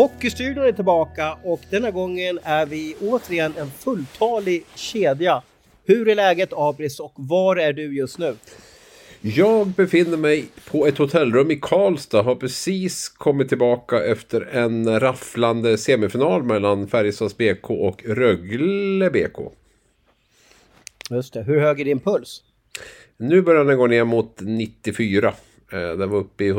Hockeystudion är tillbaka och denna gången är vi återigen en fulltalig kedja. Hur är läget Abris och var är du just nu? Jag befinner mig på ett hotellrum i Karlstad. Har precis kommit tillbaka efter en rafflande semifinal mellan Färjestads BK och Rögle BK. Just det. Hur hög är din puls? Nu börjar den gå ner mot 94. Eh, Den var uppe i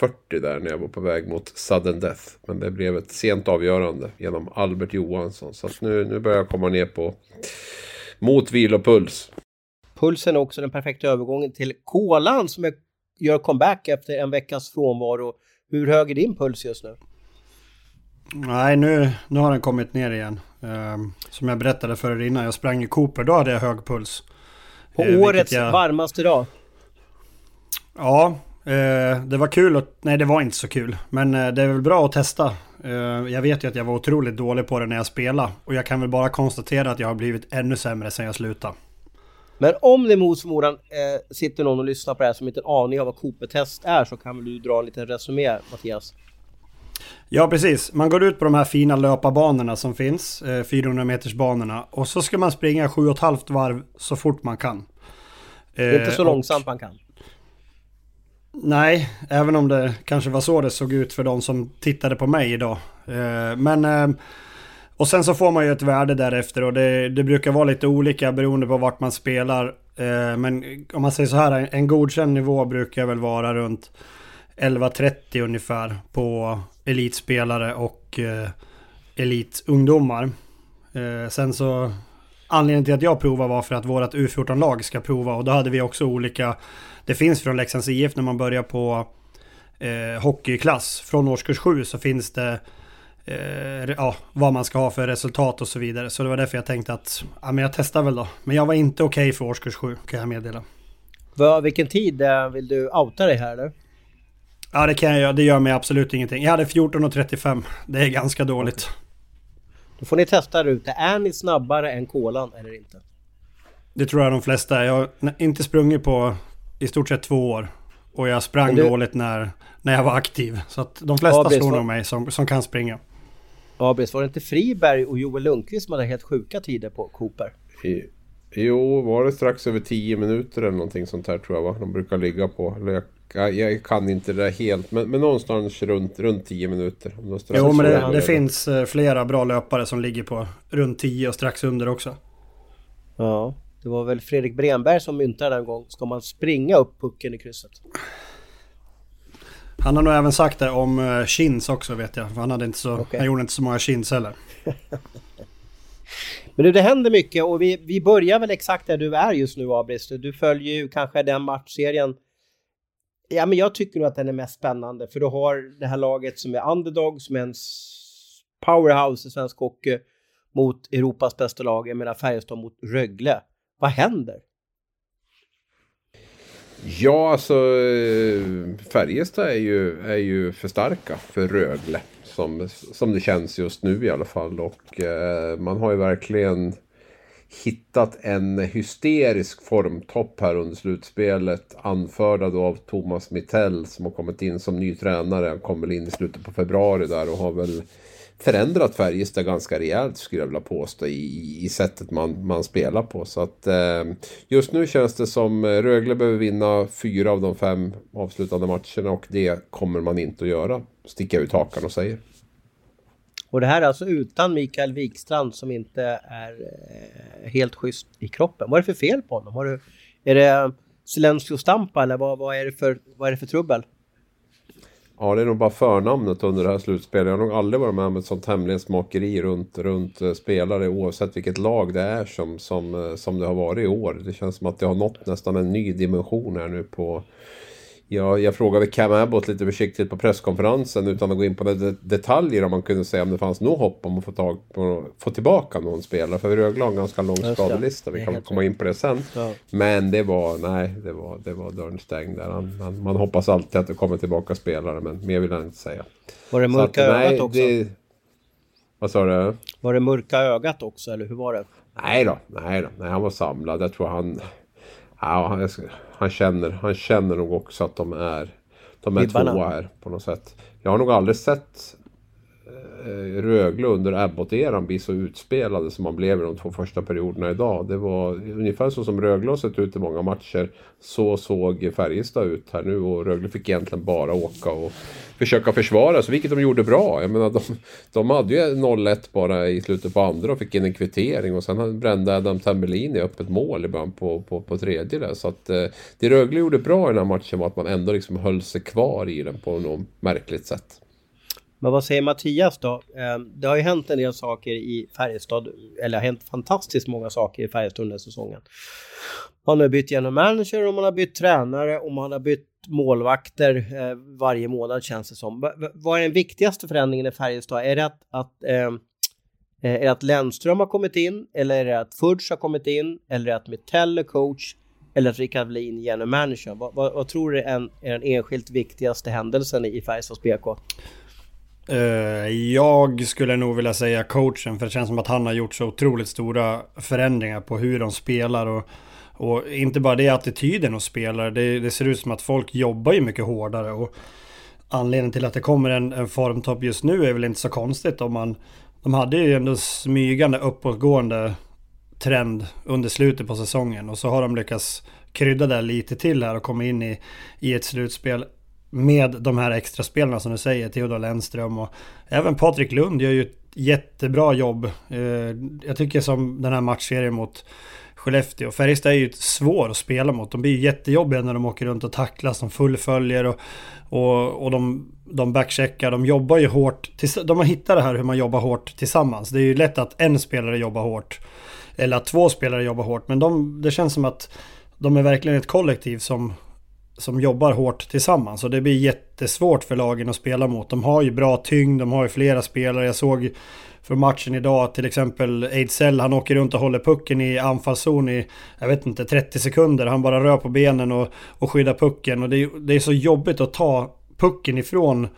140 där när jag var på väg mot sudden death. Men det blev ett sent avgörande genom Albert Johansson. Så att nu, nu börjar jag komma ner på mot vilopuls. Pulsen är också den perfekta övergången till kolan som är, gör comeback efter en veckas frånvaro. Hur hög är din puls just nu? Nej, nu, nu har den kommit ner igen. Ehm, som jag berättade för er innan, jag sprang i Cooper, då hade jag hög puls. På Eh, årets jag- varmaste dag? Ja, det var kul att... Nej, det var inte så kul. Men eh, det är väl bra att testa. Eh, jag vet ju att jag var otroligt dålig på det när jag spelade. Och jag kan väl bara konstatera att jag har blivit ännu sämre sen jag slutade. Men om det mot förmodan eh, sitter någon och lyssnar på det här som inte har en aning om vad Cooper-test är så kan väl du dra en liten resumé Mattias? Ja, precis. Man går ut på de här fina löparbanorna som finns. Eh, 400 meters banorna. Och så ska man springa 7,5 varv så fort man kan. Det är inte så Eh, långsamt man kan. Nej, även om det kanske var så det såg ut för de som tittade på mig idag. Eh, men... Eh, och sen så får man ju ett värde därefter och det, det brukar vara lite olika beroende på vart man spelar. Eh, men om man säger så här, en godkänd nivå brukar väl vara runt 11.30 ungefär på elitspelare och elitungdomar. Sen så anledningen till att jag provar var för att vårt U14-lag ska prova och då hade vi också olika det finns från Leksands IF när man börjar på eh, hockeyklass. Från årskurs 7 så finns det eh, ja, vad man ska ha för resultat och så vidare. Så det var därför jag tänkte att ja, men jag testar väl då. Men jag var inte okej för årskurs 7 kan jag meddela. Vad- vilken tid eh, vill du outa dig här eller? Ja det kan jag göra, det gör mig absolut ingenting. Jag hade 14.35. Det är ganska dåligt. Då får ni testa där ute. Är ni snabbare än kolan eller inte? Det tror jag de flesta är. Jag har inte sprungit på i stort sett två år. Och jag sprang du- dåligt när, när jag var aktiv. Så att de flesta visst, slår va? nog mig som, som kan springa. Abris, var det inte Friberg och Joel Lundqvist som hade helt sjuka tider på Cooper? I- Jo, var det strax över 10 minuter eller någonting sånt här tror jag va? De brukar ligga på. Eller jag, jag, jag kan inte det där helt, men, men någonstans runt, runt 10 minuter. Om Jo men det, det finns eh, flera bra löpare som ligger på runt 10 och strax under också. Ja. Det var väl Fredrik Bremberg som myntade den gång. Ska man springa upp pucken i krysset? Han har nog även sagt det om eh, chins också vet jag. För han, hade inte så, Okej. han gjorde inte så många chins heller. Men du, det händer mycket och vi, vi börjar väl exakt där du är just nu Abris. Du följer ju kanske den matchserien. Ja, men jag tycker nog att den är mest spännande för du har det här laget som är underdog, som är en powerhouse i svensk hockey mot Europas bästa lag, jag menar Färjestad mot Rögle. Vad händer? Ja, alltså eh, Färjestad är ju, är ju för starka för Rögle. Som, som det känns just nu i alla fall. Och eh, man har ju verkligen hittat en hysterisk formtopp här under slutspelet. Anförda då av Thomas Mittell som har kommit in som ny tränare. Han kom väl in i slutet på februari där och har väl förändrat Färjestad ganska rejält skulle jag vilja påstå i, i sättet man, man spelar på. Så att eh, just nu känns det som Rögle behöver vinna fyra av de fem avslutande matcherna och det kommer man inte att göra. Sticker jag ut hakan och säger. Och det här är alltså utan Mikael Wikstrand som inte är eh, helt schysst i kroppen. Vad är det för fel på honom? Har du, är det Silencio Stampa eller vad, vad, är det för, vad är det för trubbel? Ja, det är nog bara förnamnet under det här slutspelet. Jag har nog aldrig varit med om ett sånt hemlighetsmakeri runt, runt eh, spelare oavsett vilket lag det är som, som, eh, som det har varit i år. Det känns som att det har nått nästan en ny dimension här nu på, jag, jag frågade Cam Abbott lite försiktigt på presskonferensen utan att gå in på det, detaljer om man kunde säga om det fanns något hopp om att få, tag på, få tillbaka någon spelare. För Rögle har en ganska lång skadelista, vi kan komma in på det sen. Ja. Men det var, nej, det var, det var dörren stängd där. Man, man, man, hoppas alltid att det kommer tillbaka spelare, men mer vill jag inte säga. Var det mörka att, ögat också? Det, vad sa du? Var det mörka ögat också, eller hur var det? Nej då, nej då, nej, han var samlad. Jag tror han... Ja, han, han, känner, han känner nog också att de är, de är tvåa här på något sätt. Jag har nog aldrig sett eh, Rögle under Abbott-eran bli så utspelade som man blev i de två första perioderna idag. Det var ungefär så som Rögle har sett ut i många matcher. Så såg Färjestad ut här nu och Rögle fick egentligen bara åka och försöka försvara sig, vilket de gjorde bra. Jag menar, de, de hade ju 0-1 bara i slutet på andra och fick in en kvittering och sen brände Adam Tambellini upp ett mål i början på, på, på tredje där. Så att eh, det Rögle gjorde bra i den här matchen var att man ändå liksom höll sig kvar i den på något märkligt sätt. Men vad säger Mattias då? Eh, det har ju hänt en del saker i Färjestad, eller det har hänt fantastiskt många saker i Färjestad under säsongen. Man har bytt genom manager och man har bytt tränare och man har bytt målvakter eh, varje månad känns det som. Vad är den viktigaste förändringen i Färjestad? Är det att, att, eh, är det att Lennström har kommit in eller är det att Fudge har kommit in eller är det att Mitell är coach eller att Rickard Wallin general manager? Vad, vad, vad, tror du är, en, är den enskilt viktigaste händelsen i Färjestads BK? Eh, jag skulle nog vilja säga coachen för det känns som att han har gjort så otroligt stora förändringar på hur de spelar och och inte bara det, attityden hos spelare. Det, det, ser ut som att folk jobbar ju mycket hårdare. Och anledningen till att det kommer en, en formtopp just nu är väl inte så konstigt om man... De hade ju ändå smygande uppåtgående trend under slutet på säsongen. Och så har de lyckats krydda det lite till här och komma in i, i ett slutspel med de här extra spelarna som du säger, Theodor Lennström och även Patrik Lund gör ju ett jättebra jobb. Eh, jag tycker som den här matchserien mot Skellefteå. Färjestad är ju svår att spela mot. De blir ju jättejobbiga när de åker runt och tacklas. De fullföljer och, och, och de, de backcheckar. De jobbar ju hårt. De har hittat det här hur man jobbar hårt tillsammans. Det är ju lätt att en spelare jobbar hårt. Eller att två spelare jobbar hårt. Men de, det känns som att de är verkligen ett kollektiv som, som jobbar hårt tillsammans. Och det blir jättesvårt för lagen att spela mot. De har ju bra tyngd, de har ju flera spelare. Jag såg för matchen idag. Till exempel Ejdsell, han åker runt och håller pucken i anfallszon i, jag vet inte, 30 sekunder. Han bara rör på benen och, och skyddar pucken. Och det är, det är så jobbigt att ta pucken ifrån,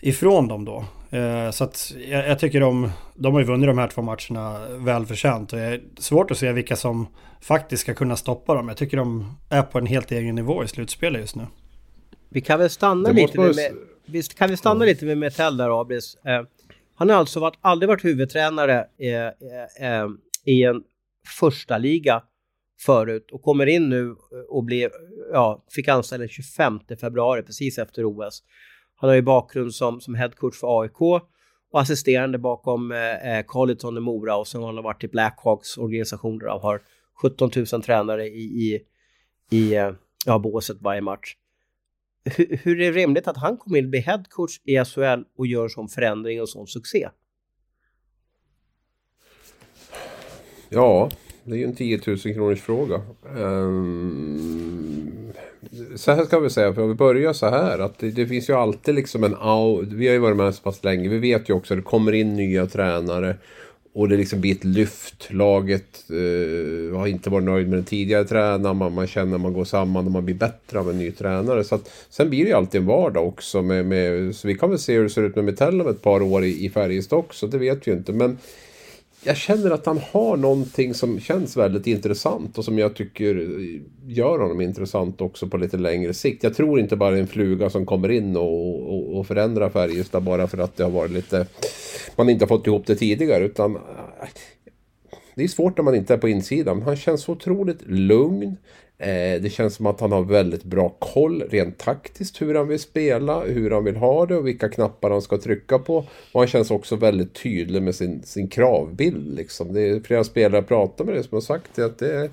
ifrån dem då. Eh, så att jag, jag, tycker de, de har ju vunnit de här två matcherna välförtjänt. Och det är svårt att se vilka som faktiskt ska kunna stoppa dem. Jag tycker de är på en helt egen nivå i slutspelet just nu. Vi kan väl stanna lite med, med, visst kan vi stanna lite med Metell där Abris. Eh, han har alltså varit, aldrig varit huvudtränare eh, eh, i en första liga förut och kommer in nu och blir, ja, fick anställning 25 februari precis efter OS. Han har ju bakgrund som, som headcoach för AIK och assisterande bakom eh, eh Carleton i Mora och sen har han varit i Blackhawks organisationer och har 17 000 tränare i, i, i eh, ja, båset varje match hur, hur är det rimligt att han kommer in och blir headcoach i SHL och gör sån förändring och sån succé? Ja, det är ju en 10 000 kronors fråga. Um, så här ska vi säga, för vi börjar så här att det, det, finns ju alltid liksom en Vi har ju varit med så pass länge. Vi vet ju också att det kommer in nya tränare. Och det liksom blir ett lyft. Laget eh, har inte varit nöjd med den tidigare tränaren. Man, man känner att man går samman och man blir bättre av en ny tränare. Så att, sen blir det ju alltid en vardag också. Med, med, så vi kan väl se hur det ser ut med Metell om ett par år i, i Färjestad också. Det vet vi ju inte. Men jag känner att han har någonting som känns väldigt intressant och som jag tycker gör honom intressant också på lite längre sikt. Jag tror inte bara en fluga som kommer in och, och, och förändrar Färjestad bara för att det har varit lite... Man inte har fått ihop det tidigare utan... Det är svårt när man inte är på insidan. Han känns så otroligt lugn. Eh, det känns som att han har väldigt bra koll rent taktiskt hur han vill spela, hur han vill ha det och vilka knappar han ska trycka på. Och han känns också väldigt tydlig med sin, sin kravbild. Liksom. Det är flera spelare jag pratar med det som har sagt det, att det är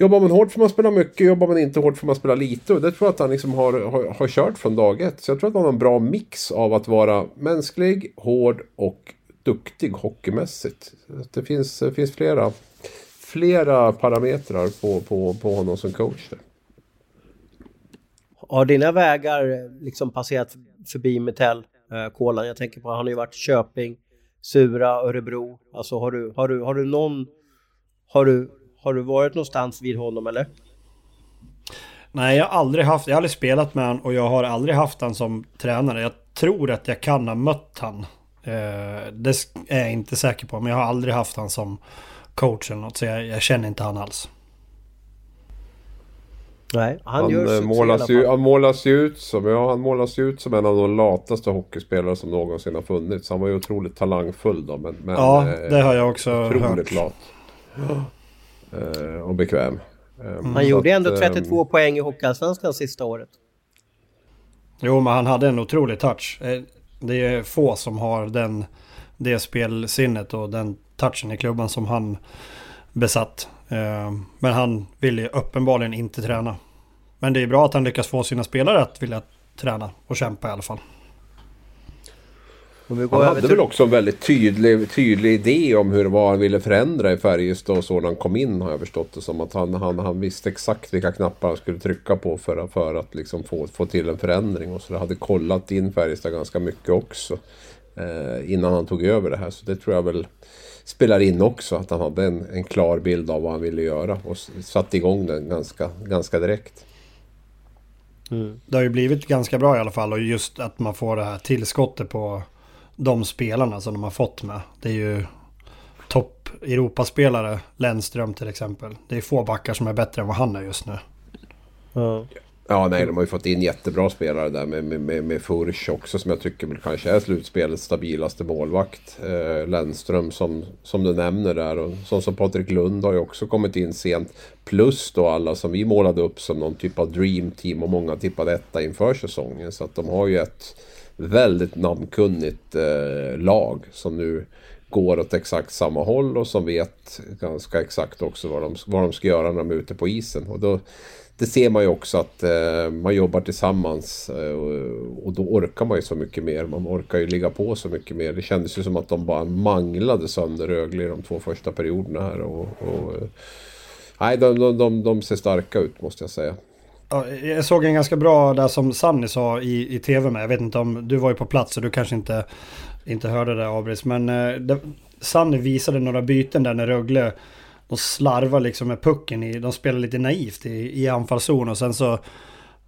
Jobbar man hårt får man spela mycket, jobbar man inte hårt får man spela lite. Och det tror jag att han liksom har, har, har kört från dag ett. Så jag tror att han har en bra mix av att vara mänsklig, hård och duktig hockeymässigt. Det finns, det finns flera flera parametrar på, på, på honom som coach. Där. Har dina vägar liksom passerat förbi Metell, eh, Kolan? Jag tänker på, han har ju varit Köping, Sura, Örebro. Alltså har du, har du, har du någon... Har du, har du varit någonstans vid honom eller? Nej, jag har aldrig haft, jag har aldrig spelat med honom och jag har aldrig haft honom som tränare. Jag tror att jag kan ha mött honom. Eh, det är jag inte säker på, men jag har aldrig haft honom som coach eller något. Så jag, jag känner inte han alls. Nej, han, han gör eh, målas ju, Han målas ju ut som, ja, han målas ut som en av de lataste hockeyspelare som någonsin har funnits. Han var ju otroligt talangfull då. Men, men ja, eh, det har jag också otroligt hört. lat. Eh, och bekväm. Mm. Han gjorde ändå 32 eh, poäng i Hockeyallsvenskan sista året. Jo, men han hade en otrolig touch. Det är få som har den, det spelsinnet och den touchen i klubban som han besatt. Eh, men han ville uppenbarligen inte träna. Men det är bra att han lyckas få sina spelare att vilja träna och kämpa i alla fall han hade till... väl också en väldigt tydlig, tydlig idé om hur vad han ville förändra i Färjestad och så när han kom in har jag förstått det som. Att han, han, han visste exakt vilka knappar han skulle trycka på för, för att liksom få, få till en förändring. Och så det hade kollat in Färjestad ganska mycket också. Eh, innan han tog över det här. Så det tror jag väl spelar in också. Att han hade en, en klar bild av vad han ville göra och satte igång den ganska, ganska direkt. Mm. Det har ju blivit ganska bra i alla fall och just att man får det här tillskottet på de spelarna som de har fått med. Det är ju topp Europaspelare, Lennström till exempel. Det är få backar som är bättre än vad han är just nu. Mm. Ja, nej, de har ju fått in jättebra spelare där med, med, med, med Furch också som jag tycker väl kanske är slutspelets stabilaste målvakt. Eh, Lennström som, som du nämner där och som, som Patrik Lund har ju också kommit in sent. Plus då alla som vi målade upp som någon typ av dream team och många tippade detta inför säsongen. Så att de har ju ett väldigt namnkunnigt eh, lag som nu går åt exakt samma håll och som vet ganska exakt också vad de, vad de ska göra när de är ute på isen. Och då, det ser man ju också att eh, man jobbar tillsammans eh, och, och, då orkar man ju så mycket mer. Man orkar ju ligga på så mycket mer. Det kändes ju som att de bara manglade sönder Rögle i de två första perioderna här. Och, och eh, nej, de, de, de, de, ser starka ut måste jag säga. Jag såg en ganska bra där som Sanni sa i, i tv med. Jag vet inte om du var ju på plats och du kanske inte, inte hörde det Abris. Men eh, det, Sanni visade några byten där när Rögle de slarvar liksom med pucken i, de spelar lite naivt i, i anfallszon och sen så,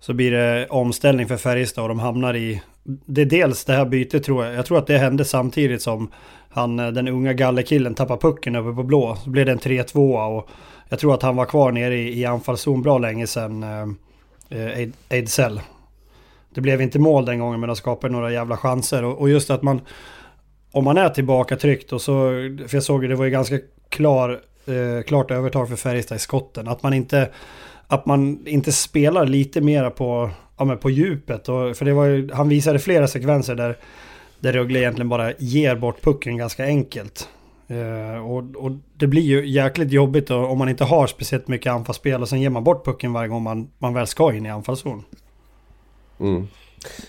så blir det omställning för Färjestad och de hamnar i... Det är dels det här bytet tror jag, jag tror att det hände samtidigt som han, eh, den unga gallerkillen tappar pucken över på blå. Så blev det en 3-2 och jag tror att han var kvar nere i, i anfallszon bra länge sedan eh, eh, Ejdsell. Det blev inte mål den gången men de skapade några jävla chanser och, och just att man... Om man är tillbaka tryckt och så... För jag såg ju det var ju ganska klar eh, klart övertag för Färjestad i skotten. Att man inte, att man inte spelar lite mera på, ja, men på djupet. Och, för det var ju, han visade flera sekvenser där, där Rögle egentligen bara ger bort pucken ganska enkelt. Uh, och, och, det blir ju jäkligt jobbigt då, om man inte har speciellt mycket anfallsspel och sen ger man bort pucken varje gång man, man väl ska in i anfallszon. Mm.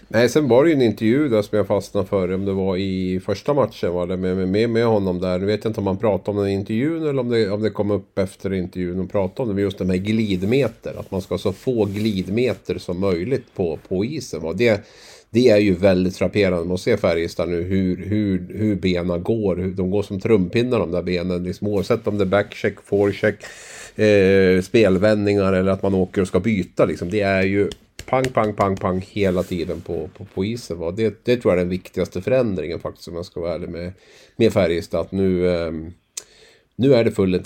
Nej, sen var det ju en intervju där som jag fastnade för. Om det var i första matchen var det med, med, med honom där. Nu vet jag inte om han pratade om den intervjun eller om det, om det kom upp efter intervjun och pratade om det. Men just det med glidmeter. Att man ska ha så få glidmeter som möjligt på, på isen. Och det, det är ju väldigt frapperande. Man ser Färjestad nu hur, hur, hur benen går. Hur, de går som trumpinnar de där benen. Liksom, oavsett om det är backcheck, forecheck, eh, spelvändningar eller att man åker och ska byta. Liksom. Det är ju pang, pang, pang, pang hela tiden på, på, på isen. Va? Det, det tror jag är den viktigaste förändringen faktiskt om jag ska vara ärlig med, med Färjestad. Att nu, eh, nu är det full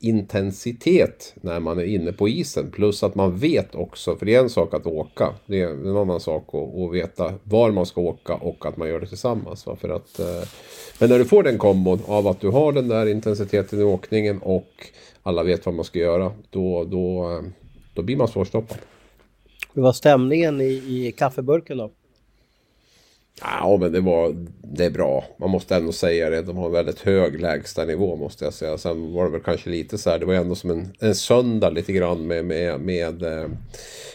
intensitet när man är inne på isen. Plus att man vet också, för det är en sak att åka. Det är en annan sak att, att veta var man ska åka och att man gör det tillsammans. Va? För att, eh, men när du får den kombon av att du har den där intensiteten i åkningen och alla vet vad man ska göra. Då, då, eh, då blir man svårstoppad. Hur var stämningen i, i kaffeburken då? Ja, men det var det är bra. Man måste ändå säga det. De har en väldigt hög lägstanivå måste jag säga. Sen var det väl kanske lite så här. Det var ändå som en, en söndag lite grann med, med, med, eh,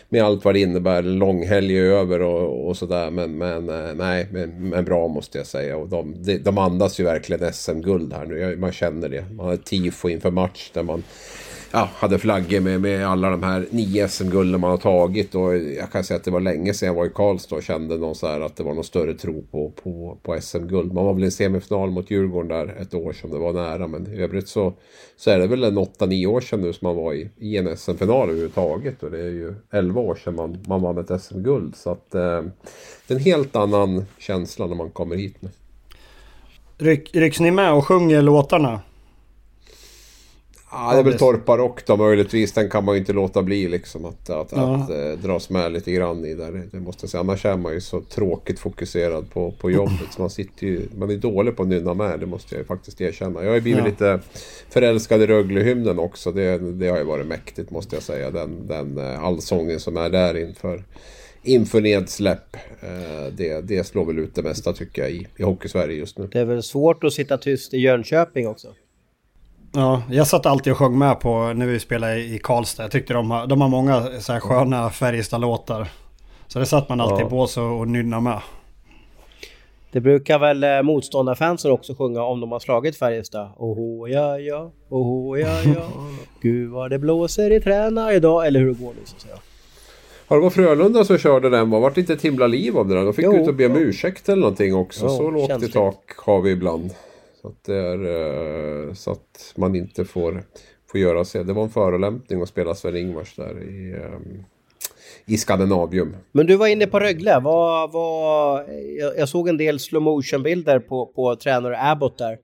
med allt vad det innebär. Långhelg över och, och sådär. Men, men eh, nej, men, men, bra måste jag säga. Och de, de andas ju verkligen SM-guld här nu. Man känner det. Man har ett tifo inför match där man ja, hade flaggor med, med alla de här nio SM-gulden man har tagit. Och jag kan säga att det var länge sedan jag var i Karlstad och kände någon så här att det var någon större tro på, på, på SM-guld. Man var väl i semifinal mot Djurgården där ett år som det var nära. Men i övrigt så, så är det väl en 8-9 år sedan nu som man var i, i en SM-final överhuvudtaget. Och det är ju 11 år sedan man, man vann ett SM-guld. Så att eh, det är en helt annan känsla när man kommer hit nu. Ryck, rycks ni med och sjunger låtarna? Ja, det är väl torparrock då möjligtvis. Den kan man ju inte låta bli liksom att, att, ja. att, äh, dras med lite grann i där. Det måste jag säga. Annars är man ju så tråkigt fokuserad på, på jobbet. Så man sitter ju, man är dålig på att nynna med. Det måste jag ju faktiskt erkänna. Jag har ju blivit ja. lite förälskad i Rögle-hymnen också. Det, det har ju varit mäktigt måste jag säga. Den, den äh, allsången som är där inför inför nedsläpp. Eh, det, det slår väl ut det mesta tycker jag i, i Hockeysverige just nu. Det är väl svårt att sitta tyst i Jönköping också? Ja, jag satt alltid och sjöng med på när vi spelade i Karlstad. Jag tyckte de har, de har många så här sköna Färjestad-låtar. Så det satt man alltid ja. på sig och nynnade med. Det brukar väl eh, motståndarfansen också sjunga om de har slagit Färjestad. Oho ja ja, oho ja ja. Gud vad det blåser i träna idag. Eller hur det går nu så att säga. Har det varit Frölunda som körde den? Var det inte ett himla liv om det där? De fick jo, ut och be om ursäkt eller någonting också. Jo, så lågt i tak har vi ibland. Så att, det är, eh, så att man inte får, får göra sig. Det var en förolämpning att spela Sven-Ingvars där i, ehm, i Skandinavium. Men du var inne på Rögle. Vad, jag, jag såg en del slow motion bilder på, på tränare Abbott där.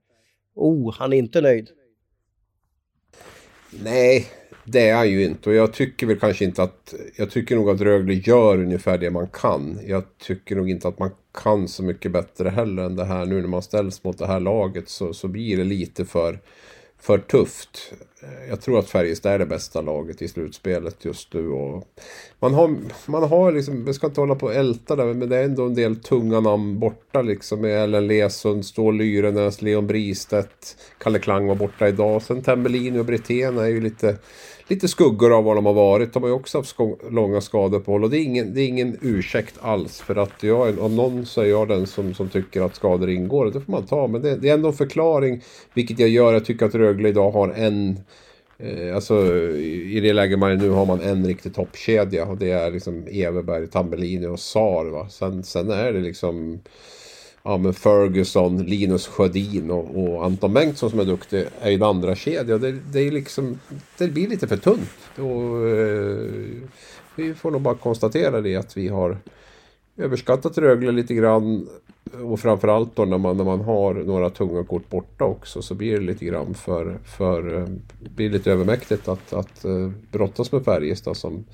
Oh, han är inte nöjd. Nej, det är han ju inte. Och jag tycker väl kanske inte att... Jag tycker nog att Rögle gör ungefär det man kan. Jag tycker nog inte att man kan så mycket bättre heller än det här. Nu när man ställs mot det här laget så, så blir det lite för, för tufft. Jag tror att Färjestad är det bästa laget i slutspelet just nu. Och man har, man har liksom, Vi ska inte hålla på och älta där, men det är ändå en del tunga namn borta liksom. Med Ellen Lesund, Stål Lyrenäs, Leon Bristedt, Kalle Klang var borta idag. Sen Tembellini och Brithén är ju lite lite skuggor av vad de har varit. De har ju också haft sko långa skadeuppehåll och det är, ingen, det är ingen ursäkt alls. För att jag, om någon så är jag den som, som tycker att skador ingår. Det får man ta. Men det, det är ändå en förklaring. Vilket jag gör. Jag tycker att Rögle idag har en eh, Alltså i det läge man är nu har man en riktig toppkedja och det är liksom Everberg, Tambellini och Sar. Va? Sen, sen är det liksom ja, men Ferguson, Linus Sjödin och, och, Anton Bengtsson som är duktig är ju en andra kedja. Det, det, är liksom, det blir lite för tunt. Och, eh, vi får nog bara konstatera det att vi har överskattat Rögle lite grann. Och framförallt då när man, när man har några tunga kort borta också så blir det lite grann för, för eh, blir lite övermäktigt att, att eh, brottas med Färjestad som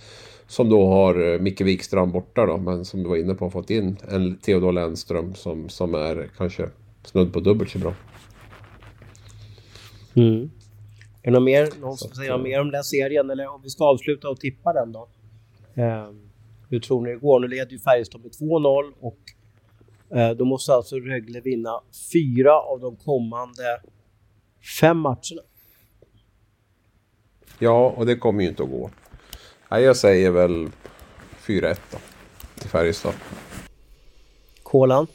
som då har eh, Micke Wikstrand borta då, men som du var inne på har fått in en Theodor Lennström som, som är kanske snudd på dubbelt så bra. Mm. Är det någon mer, någon som säger något mer om den serien eller om vi ska avsluta och tippa den då? Eh, hur tror ni det går? Nu leder ju Färjestad med 2-0 och eh, då måste alltså Rögle vinna fyra av de kommande fem matcherna. Ja, och det kommer ju inte att gå. Nej, jag säger väl 4-1 då. Till Färjestad. Kolan?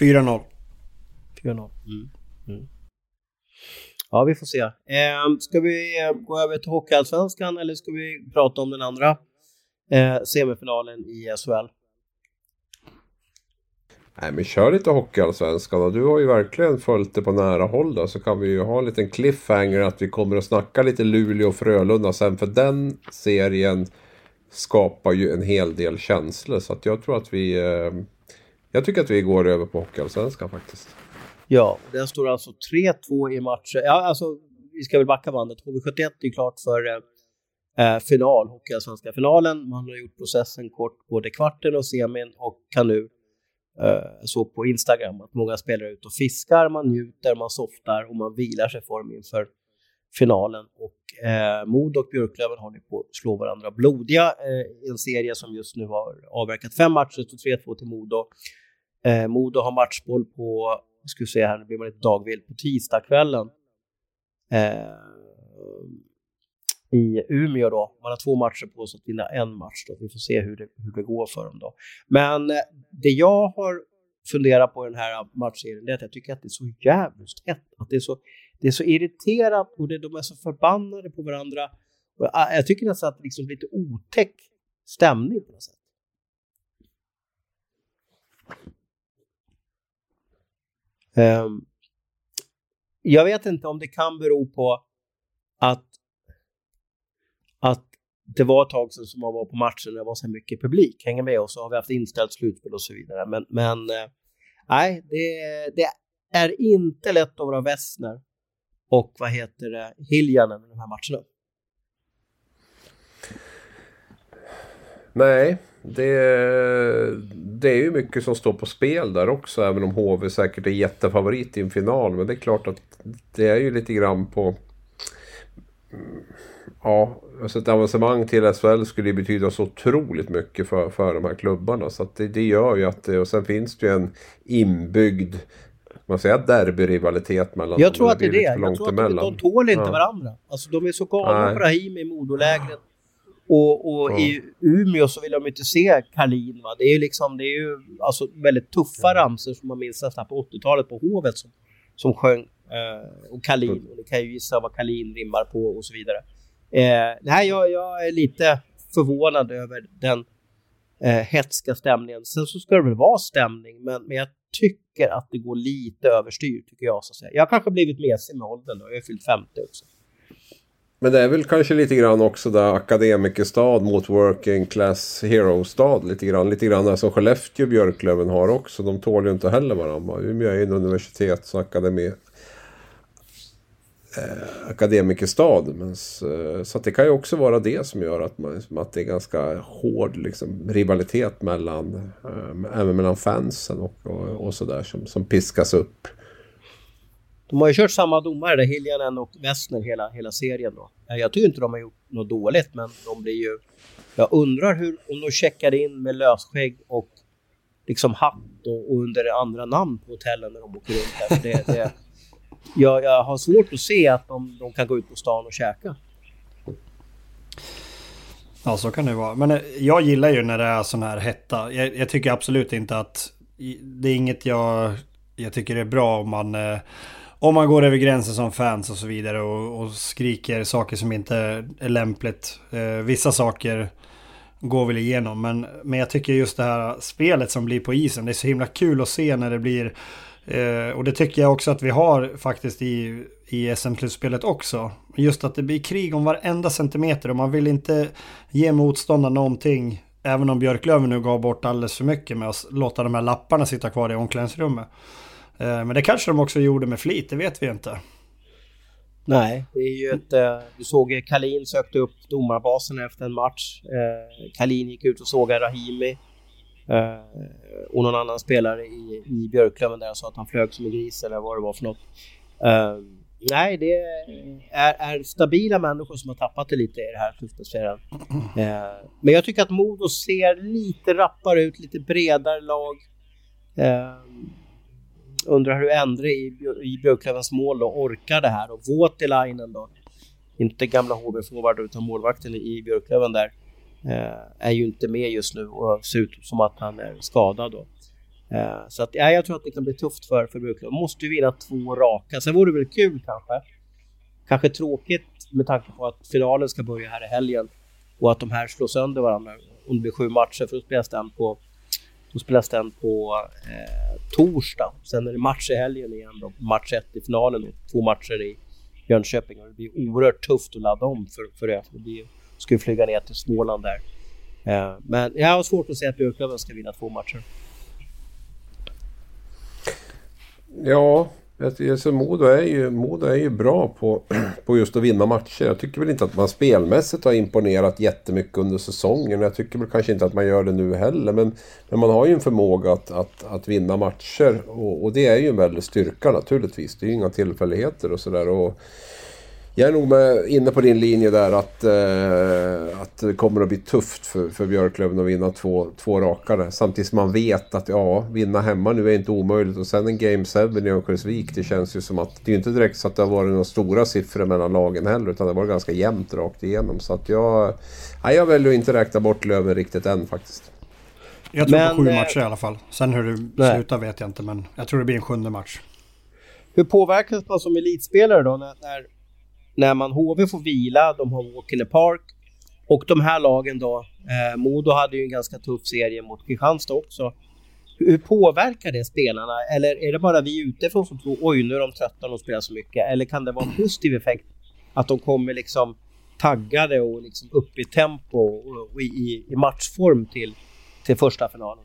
4-0. 4-0. Mm. Mm. Ja, vi får se. Eh, ska vi eh, gå över till Hockeyallsvenskan eller ska vi prata om den andra eh, semifinalen i SHL? Nej men kör lite Hockeyallsvenskan och du har ju verkligen följt det på nära håll då. Så kan vi ju ha en liten cliffhanger att vi kommer att snacka lite Luleå och Frölunda sen. För den serien skapar ju en hel del känslor. Så att jag tror att vi... Eh, jag tycker att vi går över på Hockeyallsvenskan faktiskt. Ja, den står alltså 3-2 i matcher. Ja, alltså vi ska väl backa bandet. HV71 är klart för eh, eh, final, Hockeyallsvenska finalen. Man har gjort processen kort, både kvarten och semin och kan nu Eh, så på Instagram att många spelare är ute och fiskar, man njuter, man softar och man vilar sig i form inför finalen. Och eh, Mod och Björklöven håller på att slå varandra blodiga eh, i en serie som just nu har avverkat fem matcher, står 3-2 till Modo. Eh, Modo har matchboll på, ska vi se här, nu blir man lite dagvill, på tisdagskvällen. Eh, i Umeå då. Man har två matcher på sig att vinna en match då. Vi får se hur det, hur det går för dem då. Men eh, det jag har funderat på i den här matchserien det är att jag tycker att det är så jävligt hett. Att det är så, det är så irriterat och det, de är så förbannade på varandra. Eh, jag tycker nästan att det liksom lite otäck stämning på något sätt. Um, jag vet inte om det kan bero på att att det var ett tag sedan som man var på matchen när det var så mycket publik. Hänger med och så har vi haft inställt slutspel och så vidare. Men, men eh, nej, det, det, är inte lätt att vara Wessner och vad heter det, Hiljanen i de här matcherna. Nej, det, det är ju mycket som står på spel där också. Även om HV säkert är jättefavorit i en final. Men det är klart att det är ju lite grann på ja, alltså ett avancemang till SHL skulle ju betyda så otroligt mycket för, för de här klubbarna. Så det, det gör ju att det, och sen finns det ju en inbyggd man säger derbyrivalitet mellan Jag tror att det är det. Jag tror att de, de tål inte ja. varandra. Alltså de är så galna på Rahim i Modolägret. Och, och ja. i Umeå så vill de inte se Karlin. Va? Det är ju liksom, det är ju alltså väldigt tuffa ramsor som man minns nästan på 80-talet på Hovet som, som sjöng. Eh, och Kalin, och ni kan ju gissa vad Kalin rimmar på och så vidare. Eh, nej, jag, jag är lite förvånad över den eh, hetska stämningen. Sen så ska det väl vara stämning, men, men jag tycker att det går lite överstyr, tycker jag. Så att säga. Jag har kanske blivit mesig med åldern då, jag är fyllt 50 också. Men det är väl kanske lite grann också där akademikerstad mot working class hero-stad lite grann. Lite grann som Skellefteå och Björklöven har också. De tål ju inte heller varandra. Umeå är ju en universitetsakademi eh, akademikerstad. Men, eh, så att det kan ju också vara det som gör att, man, att det är ganska hård liksom, rivalitet mellan, eh, även mellan fansen och, och, och sådär som, som piskas upp. De har ju kört samma domare, Hiljanen och Wessner hela, hela serien då. Eh, jag tycker inte de har gjort något dåligt, men de blir ju... Jag undrar hur, om de checkade in med lösskägg och liksom hatt och, och under andra namn på hotellen när de åker runt där. Det, det, jag, jag har svårt att se att de, de kan gå ut på stan och käka. Ja, så kan det vara. Men eh, jag gillar ju när det är sån här hetta. Jag, jag tycker absolut inte att... Det är inget jag, jag tycker är bra om man... Eh, om man går över gränsen som fans och så vidare och, och skriker saker som inte är lämpligt. Eh, vissa saker går väl igenom. Men, men jag tycker just det här spelet som blir på isen. Det är så himla kul att se när det blir Eh, och det tycker jag också att vi har faktiskt i, i SM-slutspelet också. Just att det blir krig om varenda centimeter och man vill inte ge motståndaren någonting. Även om Björklöven nu gav bort alldeles för mycket med att låta de här lapparna sitta kvar i omklädningsrummet. Eh, men det kanske de också gjorde med flit, det vet vi inte. Nej, det är ju ett... Eh, du såg Kalin sökte upp domarbasen efter en match. Eh, Kalin gick ut och sågade Rahimi. Eh, och någon annan spelare i, i Björklöven där sa att han flög som en gris eller vad det var för något. Eh, nej, det är, är, stabila människor som har tappat det lite i det här slutspelsserien. Eh, men jag tycker att Modo ser lite rappare ut, lite bredare lag. Eh, undrar hur Endre i, i Björklövens mål då orkar det här och Voutilainen då. Inte gamla HV-forward utan målvakten i Björklöven där Eh, är ju inte med just nu och ser ut som att han är skadad då. Eh, så att, ja, jag tror att det kan bli tufft för, för Brooklyn. De måste ju vinna två raka. Sen vore det väl kul kanske. Kanske tråkigt med tanke på att finalen ska börja här i helgen och att de här slår sönder varandra. Om det blir sju matcher för då spelas den på, då spelas den på eh, torsdag. Sen är det match i helgen igen då. Match ett i finalen och två matcher i Jönköping. Och det blir oerhört tufft att ladda om för, för det. Det blir ska ju flyga ner till Småland där. Eh, men jag har svårt att säga att Björklöven ska vinna två matcher. Ja, alltså Modo, är ju, Modo är ju bra på, på just att vinna matcher. Jag tycker väl inte att man spelmässigt har imponerat jättemycket under säsongen. Jag tycker väl kanske inte att man gör det nu heller. Men, men man har ju en förmåga att, att, att vinna matcher. Och, och det är ju en väldig styrka naturligtvis. Det är ju inga tillfälligheter och sådär. Jag är nog med, inne på din linje där att, eh, att det kommer att bli tufft för, för Björklöven att vinna två, två rakare. Samtidigt som man vet att ja, vinna hemma nu är inte omöjligt. Och sen en Game 7 i Örnsköldsvik, det känns ju som att det är inte direkt så att det har varit några stora siffror mellan lagen heller. Utan det har varit ganska jämnt rakt igenom. Så att jag, ja, jag väljer att inte räkna bort Löven riktigt än faktiskt. Jag tror men, på sju eh, matcher i alla fall. Sen hur det nej. slutar vet jag inte, men jag tror det blir en sjunde match. Hur påverkas man som elitspelare då när, när när man HV får vila, de har walk in the park och de här lagen då, eh, Modo hade ju en ganska tuff serie mot Kristianstad också. Hur påverkar det spelarna? Eller är det bara vi utifrån som tror oj nu är de trötta och spelar så mycket? Eller kan det vara en positiv effekt att de kommer liksom taggade och liksom upp i tempo och i, i matchform till, till första finalen?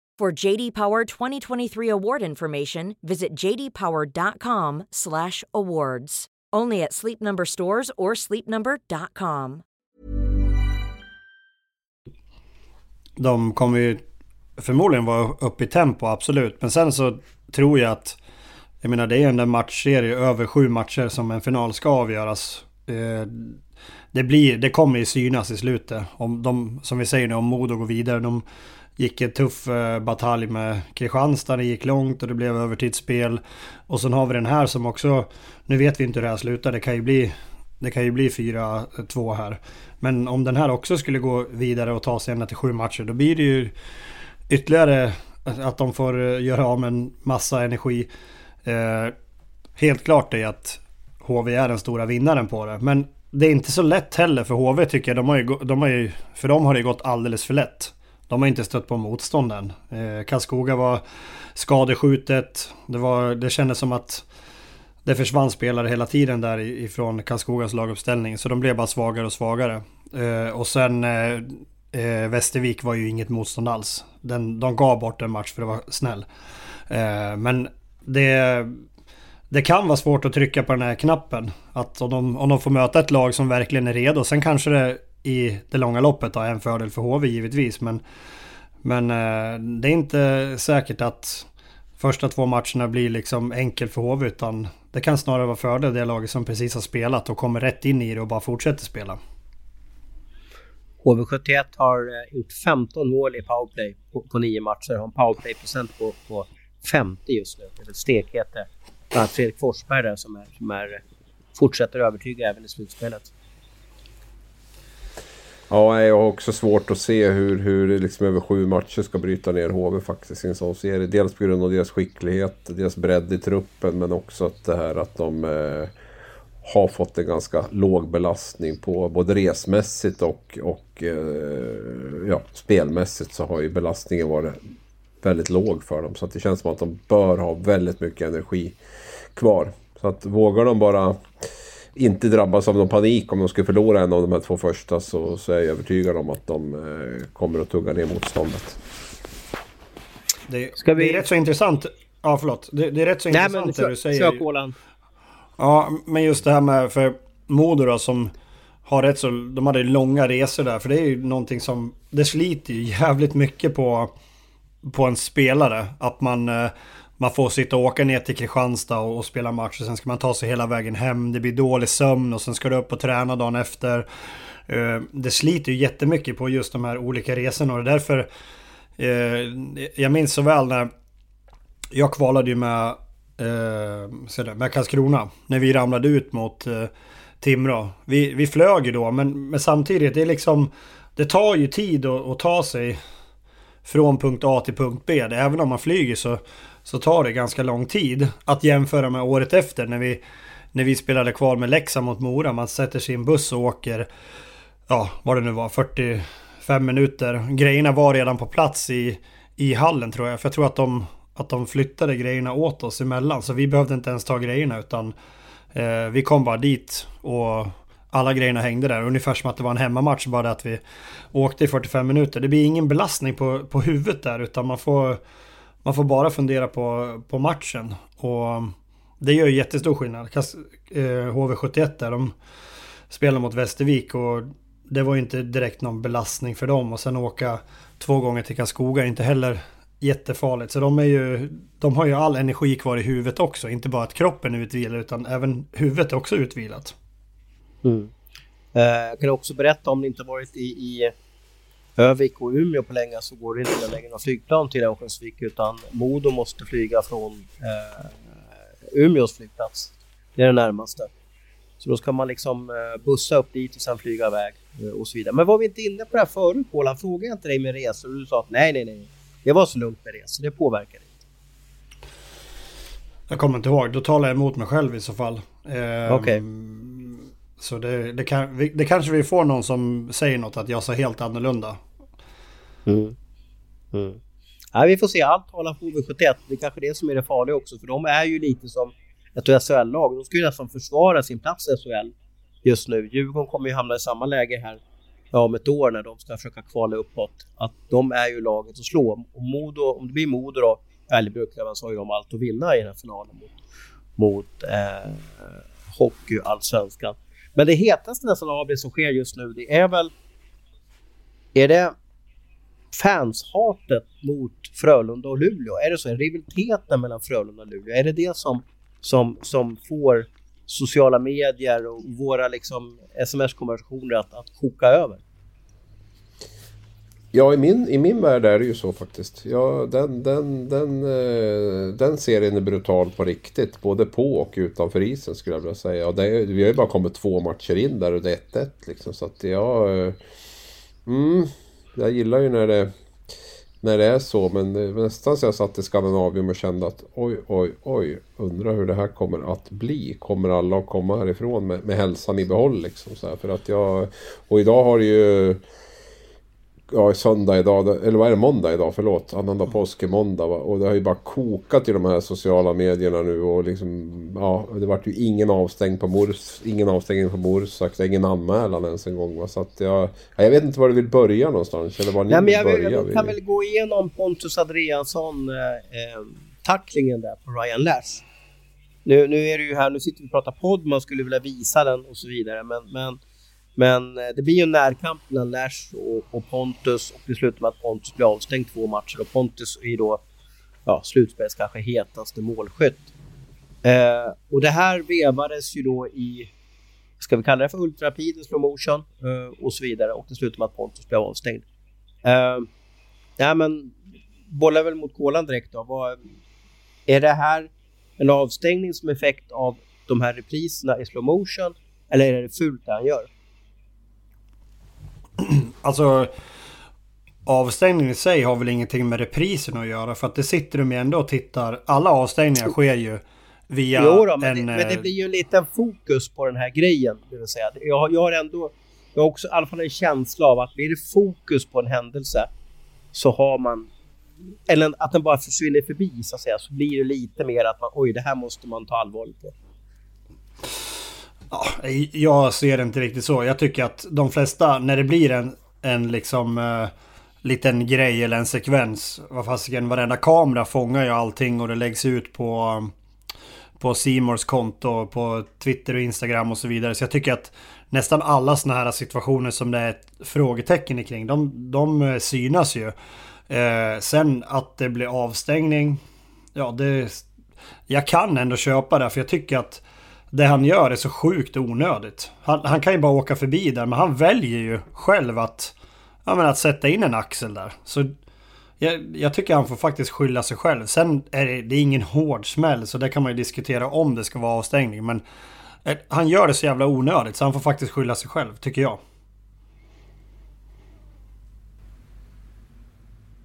For JD Power 2023 award information, visit jdpower.com/awards. Only at Sleep Number stores or sleepnumber.com. De kommer ju förmodligen vara upp i tempo, absolut. Men sen så tror jag att jag menar det är en matchserie över sju matcher som en final ska avgöras. Eh, det, blir, det kommer ju synas i slutet. Om de, som vi säger nu, om Modo går vidare. De, gick en tuff eh, batalj med Kristianstad. Det gick långt och det blev övertidsspel. Och sen har vi den här som också... Nu vet vi inte hur det här slutar. Det kan ju bli, det kan ju bli 4-2 eh, här. Men om den här också skulle gå vidare och ta sig ända till sju matcher. Då blir det ju ytterligare eh, att de får eh, göra av med en massa energi. Eh, helt klart är att HV är den stora vinnaren på det. Men det är inte så lätt heller för HV tycker jag. De har ju, de har ju, för dem har det gått alldeles för lätt. De har inte stött på motstånd än. Eh, Karlskoga var skadeskjutet. Det, var, det kändes som att det försvann spelare hela tiden där ifrån Karlskogas laguppställning. Så de blev bara svagare och svagare. Eh, och sen eh, eh, Västervik var ju inget motstånd alls. Den, de gav bort en match för att vara snäll. Eh, men det, det kan vara svårt att trycka på den här knappen. Att om de, om de får möta ett lag som verkligen är redo. Sen kanske det i det långa loppet är en fördel för HV givetvis. Men, men eh, det är inte säkert att första två matcherna blir liksom enkel för HV. Utan det kan snarare vara fördel det laget som precis har spelat och kommer rätt in i det och bara fortsätter spela. HV71 har eh, gjort 15 mål i powerplay på, på nio matcher. Har en powerplay-procent på, på 50 just nu. Det är stekhet. Bland annat Fredrik Forsberg där som, är, som är, fortsätter övertyga även i slutspelet. Ja, jag har också svårt att se hur, hur liksom över sju matcher ska bryta ner HV faktiskt i en sån serie. Dels på grund av deras skicklighet, deras bredd i truppen, men också att det här att de eh, har fått en ganska låg belastning på både resmässigt och, och eh, ja, spelmässigt så har ju belastningen varit väldigt låg för dem. Så att det känns som att de bör ha väldigt mycket energi kvar. Så att vågar de bara inte drabbas av någon panik om de skulle förlora en av de här två första så, så är jag övertygad om att de eh, kommer att tugga ner motståndet. Det, Ska vi... det är rätt så intressant. Ja, förlåt. Det, det är rätt så Nej, intressant men, det du säger. Kör kolan. Ja, men just det här med för Modo då som har rätt så... De hade långa resor där. För det är ju någonting som... Det sliter ju jävligt mycket på, på en spelare. Att man... Eh, man får sitta och åka ner till Kristianstad och, och spela match och sen ska man ta sig hela vägen hem. Det blir dålig sömn och sen ska du upp och träna dagen efter. Eh, det sliter ju jättemycket på just de här olika resorna och det är därför eh, jag minns så väl när jag kvalade ju med, med Karlskrona. När vi ramlade ut mot Timrå. Vi, vi flög ju då men, men samtidigt det är liksom Det tar ju tid att, att ta sig från punkt A till punkt B. Även om man flyger så Så tar det ganska lång tid Att jämföra med året efter när vi När vi spelade kval med Leksand mot Mora. Man sätter sig i en buss och åker Ja vad det nu var 45 minuter. Grejerna var redan på plats i I hallen tror jag. För jag tror att de Att de flyttade grejerna åt oss emellan. Så vi behövde inte ens ta grejerna utan Eh, vi kom bara dit och alla grejerna hängde där. Ungefär som att det var en hemmamatch, bara det att vi åkte i 45 minuter. Det blir ingen belastning på, på huvudet där, utan man får, man får bara fundera på, på matchen. Och det gör ju jättestor skillnad. HV71 eh, där, de spelar mot Västervik och det var ju inte direkt någon belastning för dem. Och sen åka två gånger till Karlskoga inte heller jättefarligt. Så de, är ju, de har ju all energi kvar i huvudet också. Inte bara att kroppen är utvilad utan även huvudet är också utvilat. Mm. Eh, jag kan också berätta om ni inte varit i, i Övik och Umeå på länge så går det inte att lägga några flygplan till Örnsköldsvik utan Modo måste flyga från eh, Umeås flygplats. Det är det närmaste. Så då ska man liksom eh, bussa upp dit och sen flyga iväg eh, och så vidare. Men var vi inte inne på det här förut? Han frågade inte dig med resor och du sa att nej, nej, nej. Det var så lugnt med så det påverkar inte. Jag kommer inte ihåg, då talar jag emot mig själv i så fall. Eh, Okej. Okay. Så det, det, kan, det kanske vi får någon som säger något att jag sa helt annorlunda. Mm. Mm. Ja, vi får se, allt talar på HV71. Det är kanske det som är det farliga också, för de är ju lite som ett SHL-lag. De ska ju nästan försvara sin plats i SHL just nu. Djurgården kommer ju hamna i samma läge här ja, om ett år när de ska försöka kvala uppåt. Att de är ju laget att slå. Och Modo, om det blir Modo då, eller Björklöven, så har ju de allt att vinna i den här finalen mot, mot eh, Hockeyallsvenskan. Men det hetaste nästan av det som sker just nu, det är väl... Är det fanshatet mot Frölunda och Luleå? Är det så? Rivaliteten mellan Frölunda och Luleå? Är det det som, som, som får sociala medier och våra liksom sms-konversationer att, att koka över? Ja, i min, i min värld är det ju så faktiskt. Ja, den, den, den, eh, den serien är brutal på riktigt. Både på och utanför isen skulle jag vilja säga. Och det är, vi har ju bara kommit två matcher in där och det är 1-1 liksom. Så att jag... Eh, mm, jag gillar ju när det när det är så. Men det var nästan så jag satt i Skandinavien och kände att oj, oj, oj. Undrar hur det här kommer att bli. Kommer alla att komma härifrån med, med hälsan i behåll liksom? Så här, för att jag... Och idag har det ju ja, söndag idag, eller vad är det, måndag idag, förlåt. Annandag påsk är måndag va? Och det har ju bara kokat i de här sociala medierna nu och liksom, ja, det vart ju ingen avstängd på Mors, ingen avstängning på Morsak, ingen anmälan ens en gång va. Så att jag, jag vet inte var du vill börja någonstans, eller var ni Nej, men jag, börja. Jag, jag kan väl gå igenom Pontus Andreasson eh, eh, tacklingen där på Ryan Lash. Nu, nu är det ju här, nu sitter vi och pratar podd, man skulle vilja visa den och så vidare, men, men men eh, det blir ju en närkamp mellan Lash och, och, Pontus och det slutar med att Pontus blir avstängd två matcher och Pontus är då ja, slutspelets kanske hetaste målskytt. Eh, och det här vevades ju då i, ska vi kalla det för ultrapid i slow motion eh, och så vidare och det slutar med att Pontus blir avstängd. Eh, ja men, bollar väl mot kolan direkt då. Vad, är det här en avstängning som effekt av de här repriserna i slow motion eller är det fult det han gör? alltså avstängningen i sig har väl ingenting med reprisen att göra. För att det sitter de ju ändå och tittar. Alla avstängningar sker ju via jo då, men, en... Det, men det blir ju en liten fokus på den här grejen. Det vill säga. Jag, jag har ändå... Jag har också i alla fall en känsla av att blir det fokus på en händelse så har man... Eller att den bara försvinner förbi så att säga. Så blir det lite mer att man oj det här måste man ta allvarligt på. Ja, jag ser det inte riktigt så. Jag tycker att de flesta, när det blir en, en liksom uh, liten grej eller en sekvens. Vad fasiken, varenda kamera fångar ju allting och det läggs ut på på Simors konto, på Twitter och Instagram och så vidare. Så jag tycker att nästan alla sådana här situationer som det är ett frågetecken kring, de, de eh, synas ju. Eh, sen att det blir avstängning, ja det... Jag kan ändå köpa det, för jag tycker att det han gör är så sjukt onödigt. Han, han, kan ju bara åka förbi där, men han väljer ju själv att, ja, men att sätta in en axel där. Så Jag, jag, tycker han får faktiskt skylla sig själv. Sen är det, det är ingen hård smäll så det kan man ju diskutera om det ska vara avstängning. Men eh, han gör det så jävla onödigt så han får faktiskt skylla sig själv, tycker jag.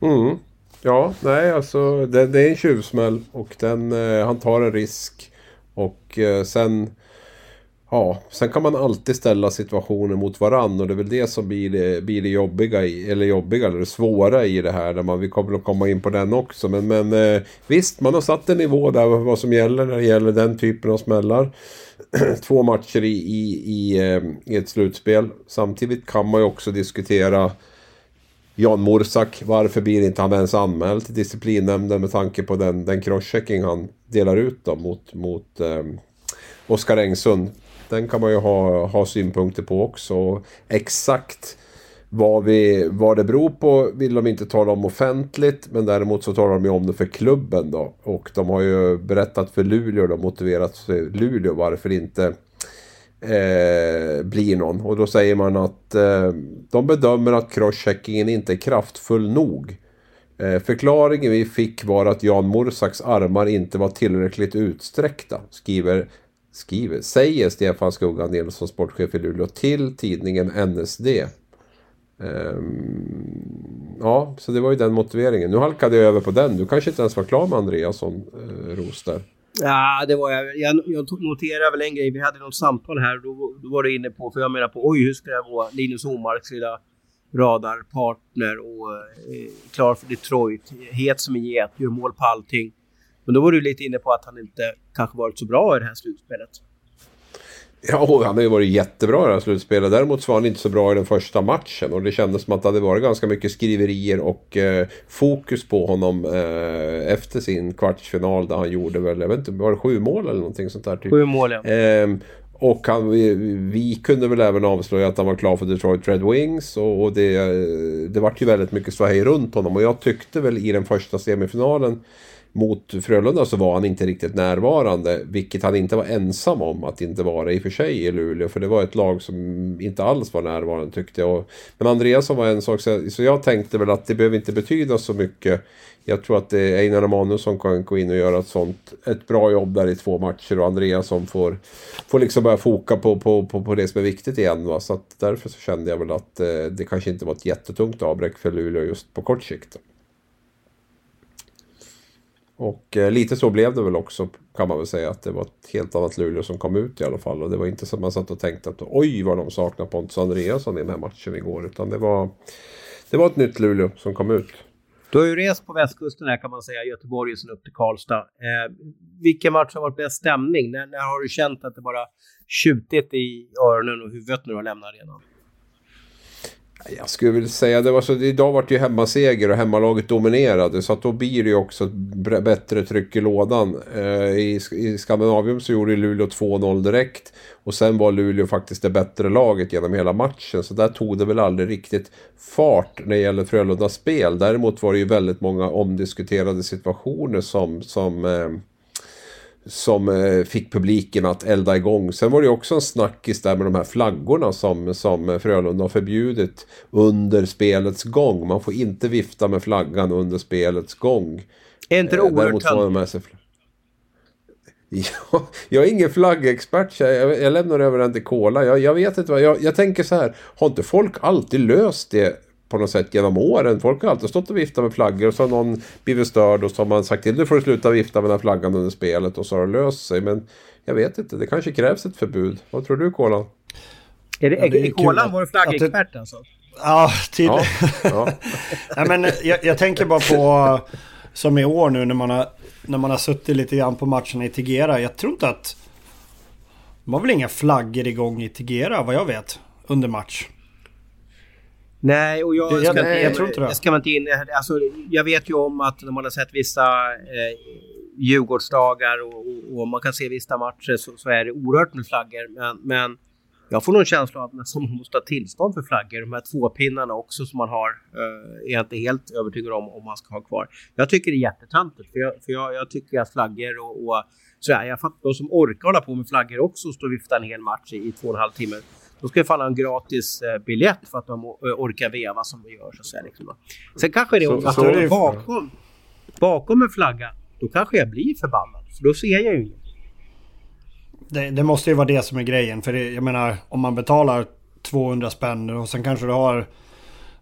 Mm. Ja, nej alltså det, det är en tjuvsmäll och den, eh, han tar en risk. Och eh, sen... Ja, sen kan man alltid ställa situationer mot varandra och det är väl det som blir det, blir det jobbiga, i, eller jobbiga, eller det svåra i det här. Där man, vi kommer att komma in på den också. Men, men eh, visst, man har satt en nivå där vad som gäller när det gäller den typen av smällar. Två matcher i, i, i, eh, i ett slutspel. Samtidigt kan man ju också diskutera Jan Morsak, varför blir inte han ens anmäld till disciplinnämnden med tanke på den, den crosschecking han delar ut då mot, mot eh, Oskar Engsund. Den kan man ju ha, ha synpunkter på också. Exakt vad, vi, vad det beror på vill de inte tala om offentligt men däremot så talar de ju om det för klubben då. Och de har ju berättat för Luleå, och motiverat för Luleå varför inte eh, blir någon. Och då säger man att eh, de bedömer att crosscheckingen inte är kraftfull nog. Eh, förklaringen vi fick var att Jan Morsaks armar inte var tillräckligt utsträckta. Skriver, skriver säger Stefan Skuggan Nilsson, sportchef i Luleå, till tidningen NSD. Um, ehm, ja, så det var ju den motiveringen. Nu halkade jag över på den. Du kanske inte ens var klar med Andreasson, eh, Ros där. Ja, det var jag. Jag, jag noterade väl en grej. Vi hade något samtal här. Då, då var du inne på, för jag menar på, oj hur ska det gå? Linus Omarks lilla radarpartner och eh, klar för Detroit. Het som en get, gör mål på allting. Men då var du lite inne på att han inte kanske varit så bra i det här slutspelet. Ja, han har ju varit jättebra i det här slutspelet. Däremot så var han inte så bra i den första matchen. Och det kändes som att det hade varit ganska mycket skriverier och eh, fokus på honom eh, efter sin kvartsfinal. Där han gjorde väl, jag vet inte, var det sju mål eller någonting sånt där? Typ. Sju mål ja. Eh, och han, vi, vi, kunde väl även avslöja att han var klar för Detroit Red Wings. Och, och det, det vart ju väldigt mycket ståhej runt honom. Och jag tyckte väl i den första semifinalen mot Frölunda så var han inte riktigt närvarande, vilket han inte var ensam om att inte vara i och för sig i Luleå. För det var ett lag som inte alls var närvarande tyckte jag. Men Andreasson var en sak, så jag tänkte väl att det behöver inte betyda så mycket. Jag tror att Einar Emanuelsson kan gå in och göra ett sånt, ett bra jobb där i två matcher och Andreasson får, får liksom börja foka på, på, på, på det som är viktigt igen. Va? Så att därför så kände jag väl att eh, det kanske inte var ett jättetungt avbräck för Luleå just på kort sikt. Och eh, lite så blev det väl också kan man väl säga att det var ett helt annat Luleå som kom ut i alla fall. Och det var inte så att man satt och tänkte att oj vad de saknar Pontus Andreasson i den här matchen igår. Utan det var, det var ett nytt Luleå som kom ut. Du har ju rest på västkusten här kan man säga, Göteborg och sen upp till Karlstad. Eh, vilken match har varit bäst stämning? När, när har du känt att det bara tjutit i öronen och huvudet när du har lämnat arenan? Jag skulle vilja säga det var så. Idag var det ju hemmaseger och hemmalaget dominerade. Så att då blir det ju också bättre tryck i lådan. Eh, I, I Skandinavium så gjorde Luleå 2-0 direkt. Och sen var Luleå faktiskt det bättre laget genom hela matchen. Så där tog det väl aldrig riktigt fart när det gäller Frölundas spel. Däremot var det ju väldigt många omdiskuterade situationer som, som eh, som eh, fick publiken att elda igång. Sen var det också en snackis där med de här flaggorna som, som Frölunda har förbjudit under spelets gång. Man får inte vifta med flaggan under spelets gång. Är inte det eh, oerhört jag är ingen flaggexpert, jag, jag lämnar över den till Kola. Jag, jag vet inte vad, jag, jag tänker så här, har inte folk alltid löst det på något sätt genom åren. Folk har alltid stått och viftat med flaggor och så har någon blivit störd och så har man sagt till du får sluta vifta med den flaggan under spelet och så har det löst sig. Men jag vet inte, det kanske krävs ett förbud. Vad tror du Kolan? Är det, ja, det är Kolan vår flaggexpert det... alltså? Ja, tydligen. Ja, ja. Men jag, jag, tänker bara på som i år nu när man har, när man har suttit lite grann på matcherna i Tigera. Jag tror inte att... Det var väl inga flaggor igång i Tigera vad jag vet under match. Nej, och jag, jag ska, nej, inte, jag tror inte det. ska man inte in, alltså, Jag vet ju om att när man har sett vissa eh, Djurgårdsdagar och, och, och, man kan se vissa matcher så, så är det oerhört med flaggor. Men, men jag får nog känsla av att man måste ha tillstånd för flaggor. De här två pinnarna också som man har eh, är jag inte helt övertygad om om man ska ha kvar. Jag tycker det är jättetöntigt för, jag, för jag, jag tycker att flaggor och, och så här, jag fattar de som orkar hålla på med flaggor också och stå och vifta en hel match i, i två och en halv timme De ska ju fan ha en gratis eh, biljett för att de orkar veva som vi gör. Så att säga, liksom. Sen kanske det är så, så, bakom, bakom en flagga, då kanske jag blir förbannad. För då ser jag ju inget. Det, det, måste ju vara det som är grejen. För det, jag menar, om man betalar 200 spänn och sen kanske du har...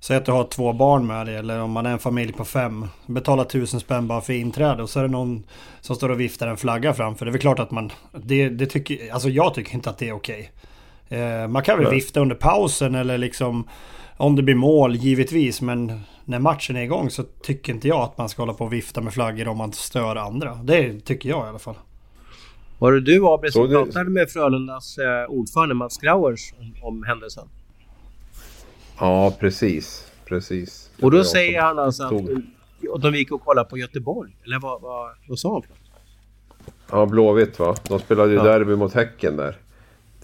Säg att du har två barn med dig eller om man är en familj på fem. Betalar tusen spänn bara för inträde och så är det någon som står och viftar en flagga framför. Det är väl klart att man... Det, det tycker, alltså jag tycker inte att det är okej. Eh, man kan väl Nej. vifta under pausen eller liksom... Om det blir mål, givetvis. Men när matchen är igång så tycker inte jag att man ska hålla på och vifta med flaggor om man stör andra. Det tycker jag i alla fall. Var det du Abel som det... pratade med Frölundas eh, ordförande Mats Grauers om, om händelsen? Ja, precis. Precis. Och då säger han alltså att de gick och kollade på Göteborg. Eller vad, vad, vad sa han? Ja, Blåvitt va? De spelade ju ja. derby mot Häcken där.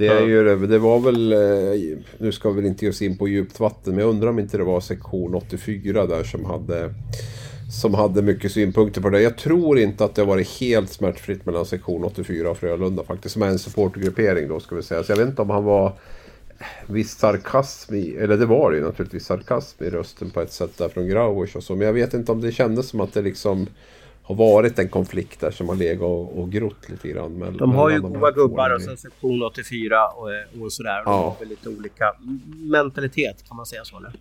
Det, är ju, det var väl, eh, nu ska vi väl inte ge oss in på djupt vatten, men jag undrar om inte det var sektion 84 där som hade som hade mycket synpunkter på det. Jag tror inte att det har varit helt smärtfritt mellan sektion 84 och Frölunda faktiskt. Som är en supportergruppering då ska vi säga. Så jag vet inte om han var viss sarkasm i, eller det var det ju naturligtvis sarkasm i rösten på ett sätt där från Grauers och så. Men jag vet inte om det kändes som att det liksom har varit en konflikt där som har legat och, och grott lite grann. Mellan, de har ju goda gubbar och sen sektion 84 och, och sådär. Och ja. De har väl lite olika mentalitet kan man säga så eller?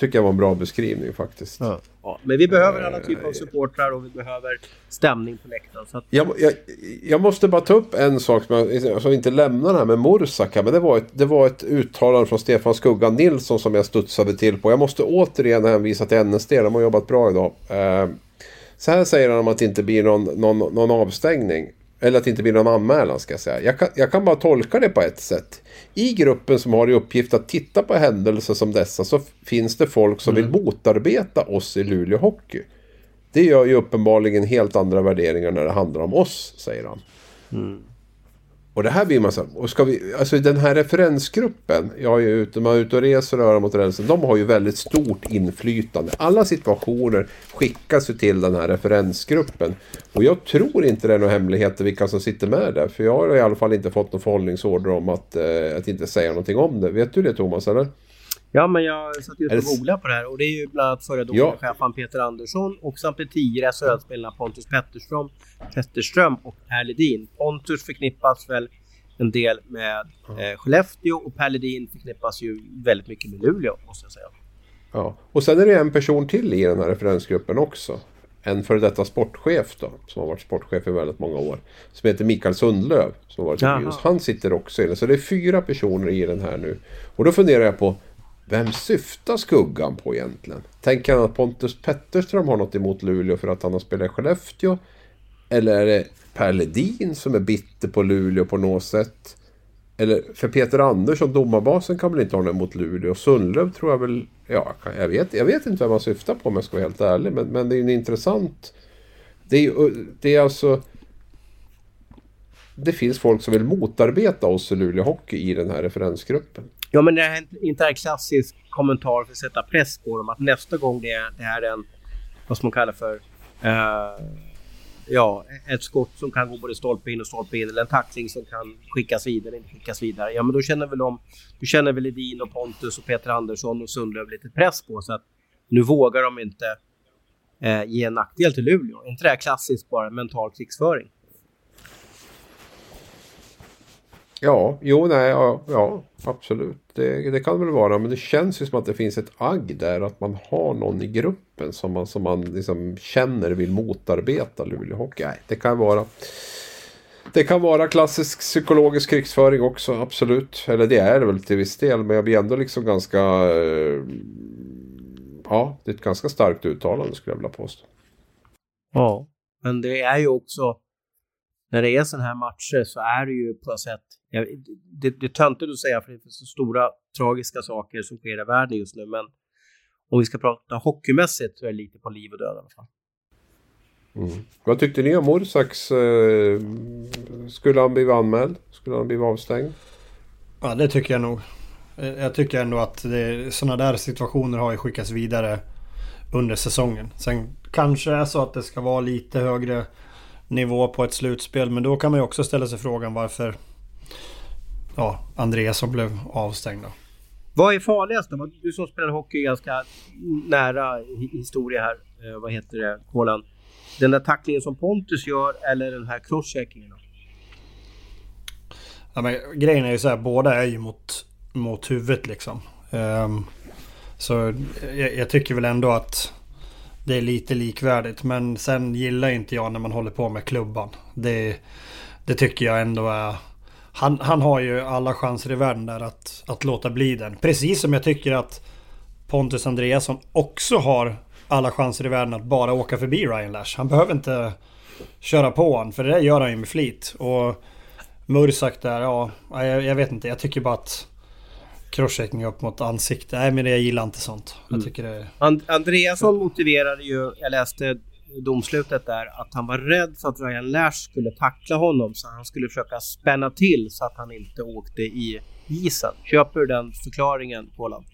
tycker jag var en bra beskrivning faktiskt. Ja. ja men vi behöver alla typer av supportrar och vi behöver stämning på läktaren. Att... Jag, jag, jag, måste bara ta upp en sak som jag som inte lämnar här med Morsaka. Men det var, ett, det var ett uttalande från Stefan Skuggan Nilsson som jag studsade till på. Jag måste återigen hänvisa till NSD. De har jobbat bra idag. Eh, så här säger han om att det inte blir någon, någon, någon avstängning. Eller att det inte blir någon anmälan ska jag säga. Jag kan, jag kan bara tolka det på ett sätt. I gruppen som har i uppgift att titta på händelser som dessa så finns det folk som mm. vill motarbeta oss i Luleå Hockey. Det gör ju uppenbarligen helt andra värderingar när det handlar om oss, säger han. Mm. Och det här blir man så och ska vi, alltså den här referensgruppen, jag är ute, man är ute och reser och rör mot rälsen, de har ju väldigt stort inflytande. Alla situationer skickas ju till den här referensgruppen. Och jag tror inte det är några hemligheter vilka som sitter med där, för jag har i alla fall inte fått någon förhållningsorder om att, eh, att inte säga någonting om det. Vet du det Thomas, eller? Ja, men jag satt just och googlade på det här och det är ju bland annat före domarchefen ja. Peter Andersson och samt tidigare SHL-spelarna Pontus Petterström, Petterström och Per Ledin. Pontus förknippas väl en del med eh, Skellefteå och Per Ledin förknippas ju väldigt mycket med Luleå måste jag säga. Ja, och sen är det en person till i den här referensgruppen också. En före detta sportchef då, som har varit sportchef i väldigt många år. Som heter Mikael Sundlöv. Som har varit Han sitter också i den. Så det är fyra personer i den här nu. Och då funderar jag på vem syftar skuggan på egentligen? Tänker han att Pontus Petterström har något emot Luleå för att han har spelat i Skellefteå? Eller är det Per Ledin som är bitter på Luleå på något sätt? Eller för Peter Andersson, domarbasen, kan väl inte ha något emot Luleå. Sundlöv tror jag väl... Ja, jag vet, jag vet inte vem man syftar på om jag ska vara helt ärlig. Men, men det är en intressant... Det är, det är alltså... Det finns folk som vill motarbeta oss i Luleå Hockey i den här referensgruppen. Ja, men det är inte en klassisk kommentar för att sätta press på dem att nästa gång det, är, det här är en, vad ska man kalla för, uh, ja, ett skott som kan gå både stolpe in och stolpe in eller en tackling som kan skickas vidare inte skickas vidare. Ja, men då känner väl de, då känner väl Edin och Pontus och Peter Andersson och Sundlöv lite press på sig att nu vågar de inte eh, ge en nackdel till Luleå. Är inte det här klassiskt bara mental krigsföring? Ja, jo, nej, ja, ja absolut. Det, det, kan väl vara. Men det känns ju som att det finns ett agg där. Att man har någon i gruppen som man, som man liksom känner vill motarbeta Luleå Hockey. Nej, det kan vara. Det kan vara klassisk psykologisk krigsföring också, absolut. Eller det är det väl till viss del. Men jag blir ändå liksom ganska... Eh, ja, det är ett ganska starkt uttalande skulle jag vilja påstå. Ja, men det är ju också när det är sådana här matcher så är det ju på något sätt, det, det är töntigt att säga för det är så stora tragiska saker som sker i världen just nu, men om vi ska prata hockeymässigt så är det lite på liv och död i alla fall. Mm. Vad tyckte ni om Morsaks? Eh, skulle han bli anmäld? Skulle han bli avstängd? Ja, det tycker jag nog. Jag tycker ändå att sådana där situationer har ju skickats vidare under säsongen. Sen kanske är så att det ska vara lite högre nivå på ett slutspel. Men då kan man ju också ställa sig frågan varför ja, Andreasson blev avstängd. Då. Vad är farligast då? Du som spelar hockey ganska nära historia här. Eh, vad heter det, Kolan? Den där tacklingen som Pontus gör eller den här crosscheckingen? Ja, men grejen är ju så här, båda är ju mot, mot huvudet liksom. Um, så jag, jag, tycker väl ändå att det är lite likvärdigt. Men sen gillar inte jag när man håller på med klubban. Det, det tycker jag ändå är... Han, han har ju alla chanser i världen där att, att låta bli den. Precis som jag tycker att Pontus Andreasson också har alla chanser i världen att bara åka förbi Ryan Lash. Han behöver inte köra på honom, för det där gör han ju med flit. Och Mursak där, ja, jag, jag vet inte. Jag tycker bara att crosschecking upp mot ansikte. Nej men jag gillar inte sånt. Jag mm. tycker det... And Andreasson motiverade ju, jag läste domslutet där, att han var rädd för att Ryan Lash skulle tackla honom så han skulle försöka spänna till så att han inte åkte i isen. Köper du den förklaringen, Kolan?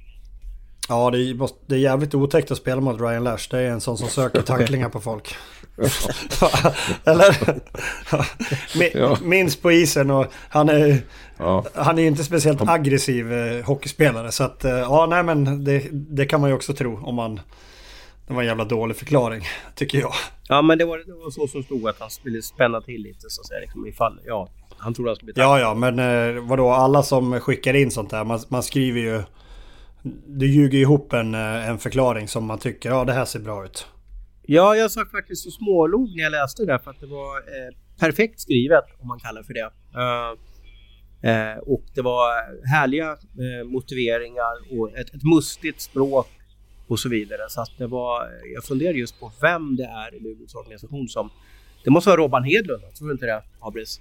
Ja, det är, det är jävligt otäckt att spela mot Ryan Lash. Det är en sån som söker tacklingar på folk. Eller? Minst på isen och han är, ja. han är inte speciellt aggressiv eh, hockeyspelare. Så att, eh, ja, nej men det, det kan man ju också tro om man... Det var en jävla dålig förklaring, tycker jag. Ja, men det var, det var så som stod att han skulle spänna till lite så att säga. Liksom, ifall, ja, han trodde han skulle bli Ja, ja, men eh, vadå, alla som skickar in sånt där, man, man skriver ju... Du ljuger ihop en, eh, en förklaring som man tycker, ja det här ser bra ut. Ja, jag sa faktiskt så smålog när jag läste det för att det var eh, perfekt skrivet om man kallar det för det. Uh, eh, och det var härliga eh, motiveringar och ett, ett mustigt språk och så vidare. Så att det var, eh, jag funderade just på vem det är i Luleås organisation som... Det måste vara Robban Hedlund, tror du inte det, Abris?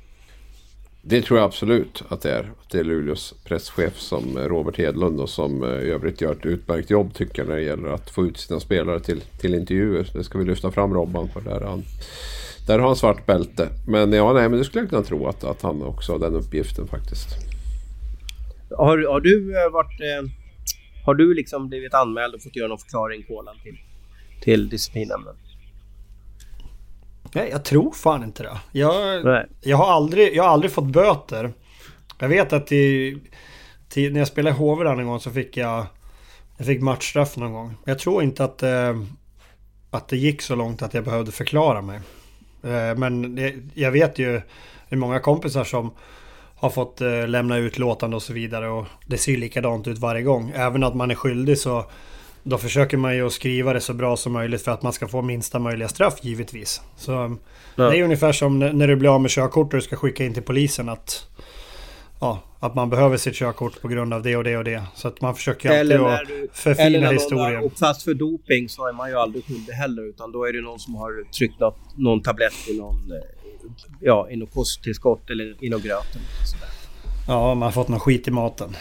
Det tror jag absolut att det är. Att det är Luleås presschef som eh, Robert Hedlund och som eh, i övrigt gör ett utmärkt jobb tycker jag när det gäller att få ut sina spelare till, till intervjuer. Det ska vi lyfta fram Robban för där han där har han svart bälte. Men ja, nej, men det skulle jag kunna tro att, att han också har den uppgiften faktiskt. Har, har du eh, varit... Eh, har du liksom blivit anmäld och fått göra någon förklaring, Kolan, till, till disciplinnämnden? Nej, jag tror fan inte det. Jag, jag, har aldrig, jag har aldrig fått böter. Jag vet att i, till, när jag spelade i HV en gång så fick jag, jag fick matchstraff någon gång. Jag tror inte att, eh, att det gick så långt att jag behövde förklara mig. Eh, men det, jag vet ju, är många kompisar som har fått eh, lämna utlåtande och så vidare och det ser likadant ut varje gång. Även att man är skyldig så då försöker man ju att skriva det så bra som möjligt för att man ska få minsta möjliga straff givetvis. Så ja. det är ungefär som när du blir av med körkort och du ska skicka in till polisen att Ja, att man behöver sitt körkort på grund av det och det och det. Så att man försöker alltid att förfina eller när historien. Och fast för doping så är man ju aldrig skyldig heller utan då är det någon som har tryckt upp någon tablett i någon, eh, ja, i något kosttillskott eller i någon gröt. Ja, man har fått någon skit i maten.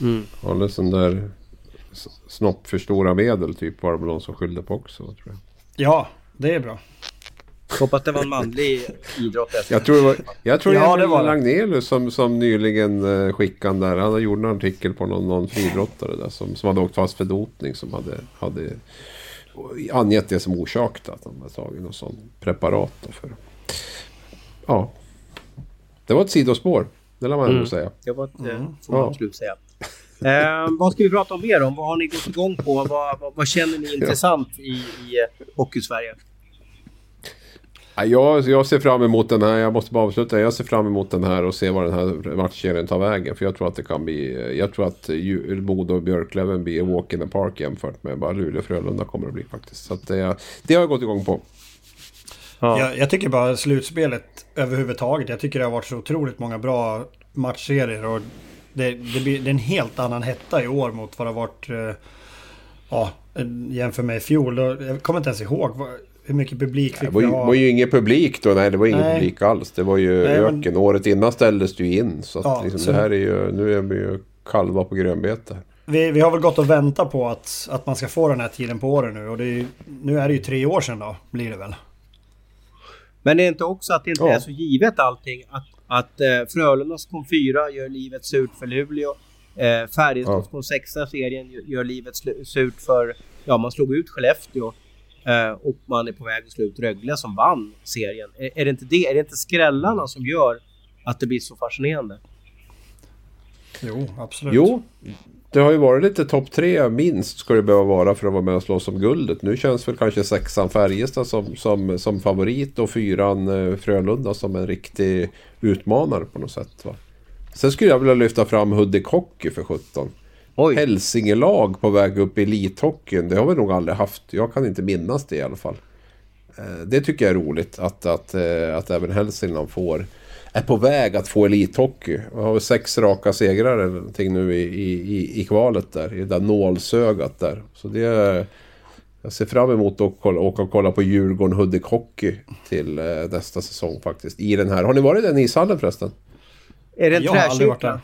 Mm. Ja, det är sån där snopp för stora medel typ var det någon som skyllde på också tror jag. Ja, det är bra. Hoppas det var en manlig idrott. Jag tror det var, jag tror ja, det var Lagnelius som, som nyligen eh, skickade där. Han har gjort en artikel på någon, någon friidrottare där som, som hade åkt fast för dopning. Som hade, hade angett det som orsak till att han hade tagit något sånt preparat. För. Ja. Det var ett sidospår. Det lär man ändå mm. säga. Det var ett, eh, mm. får man absolut säga. Eh, vad ska vi prata om mer om? Vad har ni gått igång på? Vad, vad, vad känner ni intressant i, i eh, Hockeysverige? Jag, jag ser fram emot den här, jag måste bara avsluta. Jag ser fram emot den här och se vad den här matchserien tar vägen. För jag tror att det kan bli... Jag tror att Modo och Björklöven blir walk in the park jämfört med vad Luleå-Frölunda kommer att bli faktiskt. Så det, det har jag gått igång på. Ja. Jag, jag, tycker bara slutspelet överhuvudtaget. Jag tycker det har varit så otroligt många bra matchserier. Och det, det, blir, det är en helt annan hetta i år mot vad det har varit... Eh, ja, jämfört med i fjol. Jag kommer inte ens ihåg hur mycket publik fick vi ha? Det var ju ingen publik då. Nej, det var ingen nej. publik alls. Det var ju nej, öken. Men... Året innan ställdes det ju in. Så, ja, liksom, så... det här är ju... Nu är vi ju kalva på grönbete. Vi, vi har väl gått och väntat på att, att man ska få den här tiden på året nu. Och det är, nu är det ju tre år sedan då, blir det väl. Men det är inte också att det inte ja. är så givet allting. Att, att eh, Frölundas kom fyra, gör livet surt för Luleå. Eh, Färjestads ja. kom sexa serien, gör livet surt för... Ja, man slog ut Skellefteå. Eh, och man är på väg att slå ut Rögle som vann serien. Är, är, det inte det? Är det inte skrällarna som gör att det blir så fascinerande? Jo, absolut. Jo, det har ju varit lite topp tre minst ska det behöva vara för att vara med och slåss om guldet. Nu känns väl kanske sexan Färjestad som, som, som favorit och fyran eh, Frölunda som en riktig utmanare på något sätt. Va? Sen skulle jag vilja lyfta fram Hudik Hockey för 17. Oj. Hälsingelag på väg upp i elithockeyn. Det har vi nog aldrig haft. Jag kan inte minnas det i alla fall. Eh, Det tycker jag är roligt att, att, eh, att även Hälsingland får är på väg att få elithockey. Vi har sex raka segrar eller någonting nu i, i, i, i kvalet där. I det där nålsögat där. Så det... är- Jag ser fram emot att kolla, åka och kolla på Djurgården Hudik Hockey till eh, nästa säsong faktiskt. I den här. Har ni varit i den ishallen förresten? Är det en Jag träkyrka?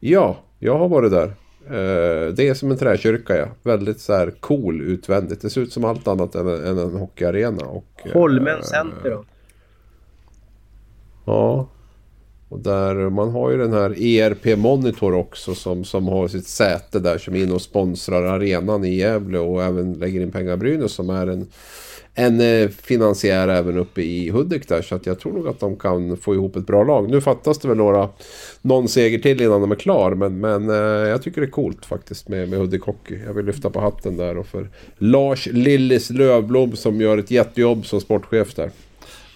Ja, jag har varit där. Eh, det är som en träkyrka ja. Väldigt så här cool utvändigt. Det ser ut som allt annat än, en- än en hockeyarena. Och, eh, Holmen Center då? Ja. Och där man har ju den här ERP Monitor också som, som har sitt säte där som är inne och sponsrar arenan i Gävle och även lägger in pengar i Brynäs som är en, en eh, finansiär även uppe i Hudik där. Så att jag tror nog att de kan få ihop ett bra lag. Nu fattas det väl några, någon seger till innan de är klar. Men, men eh, jag tycker det är coolt faktiskt med, med Hudik Hockey. Jag vill lyfta på hatten där och för Lars Lillis Lövblom som gör ett jättejobb som sportchef där.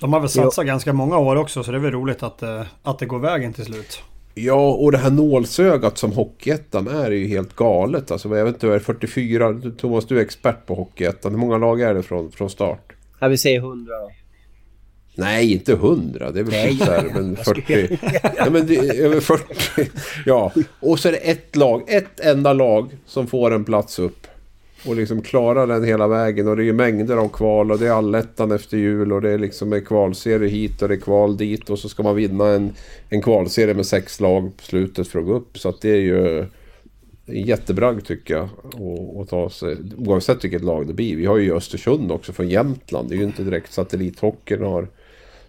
De har väl satsat ganska många år också så det är väl roligt att, eh, att det går vägen till slut. Ja, och det här nålsögat som Hockeyettan är är ju helt galet. Alltså, jag vet inte, är det 44? Du- Thomas, du är expert på Hockeyettan. Hur många lag är det från, från start? Ja, vi säger 100 då. Nej, inte 100. Det är väl Nej. typ så här, men 40. Ja, men det är över 40. Ja, och så är det ett lag, ett enda lag som får en plats upp. Och liksom klarar den hela vägen. Och det är ju mängder av kval och det är allettan efter jul. Och det är liksom en kvalserie hit och det är kval dit. Och så ska man vinna en, en kvalserie med sex lag på slutet för att gå upp. Så att det är ju en jättebragd tycker jag. att- Att ta sig, oavsett vilket lag det blir. Vi har ju Östersund också från Jämtland. Det är ju inte direkt satellithockeyn har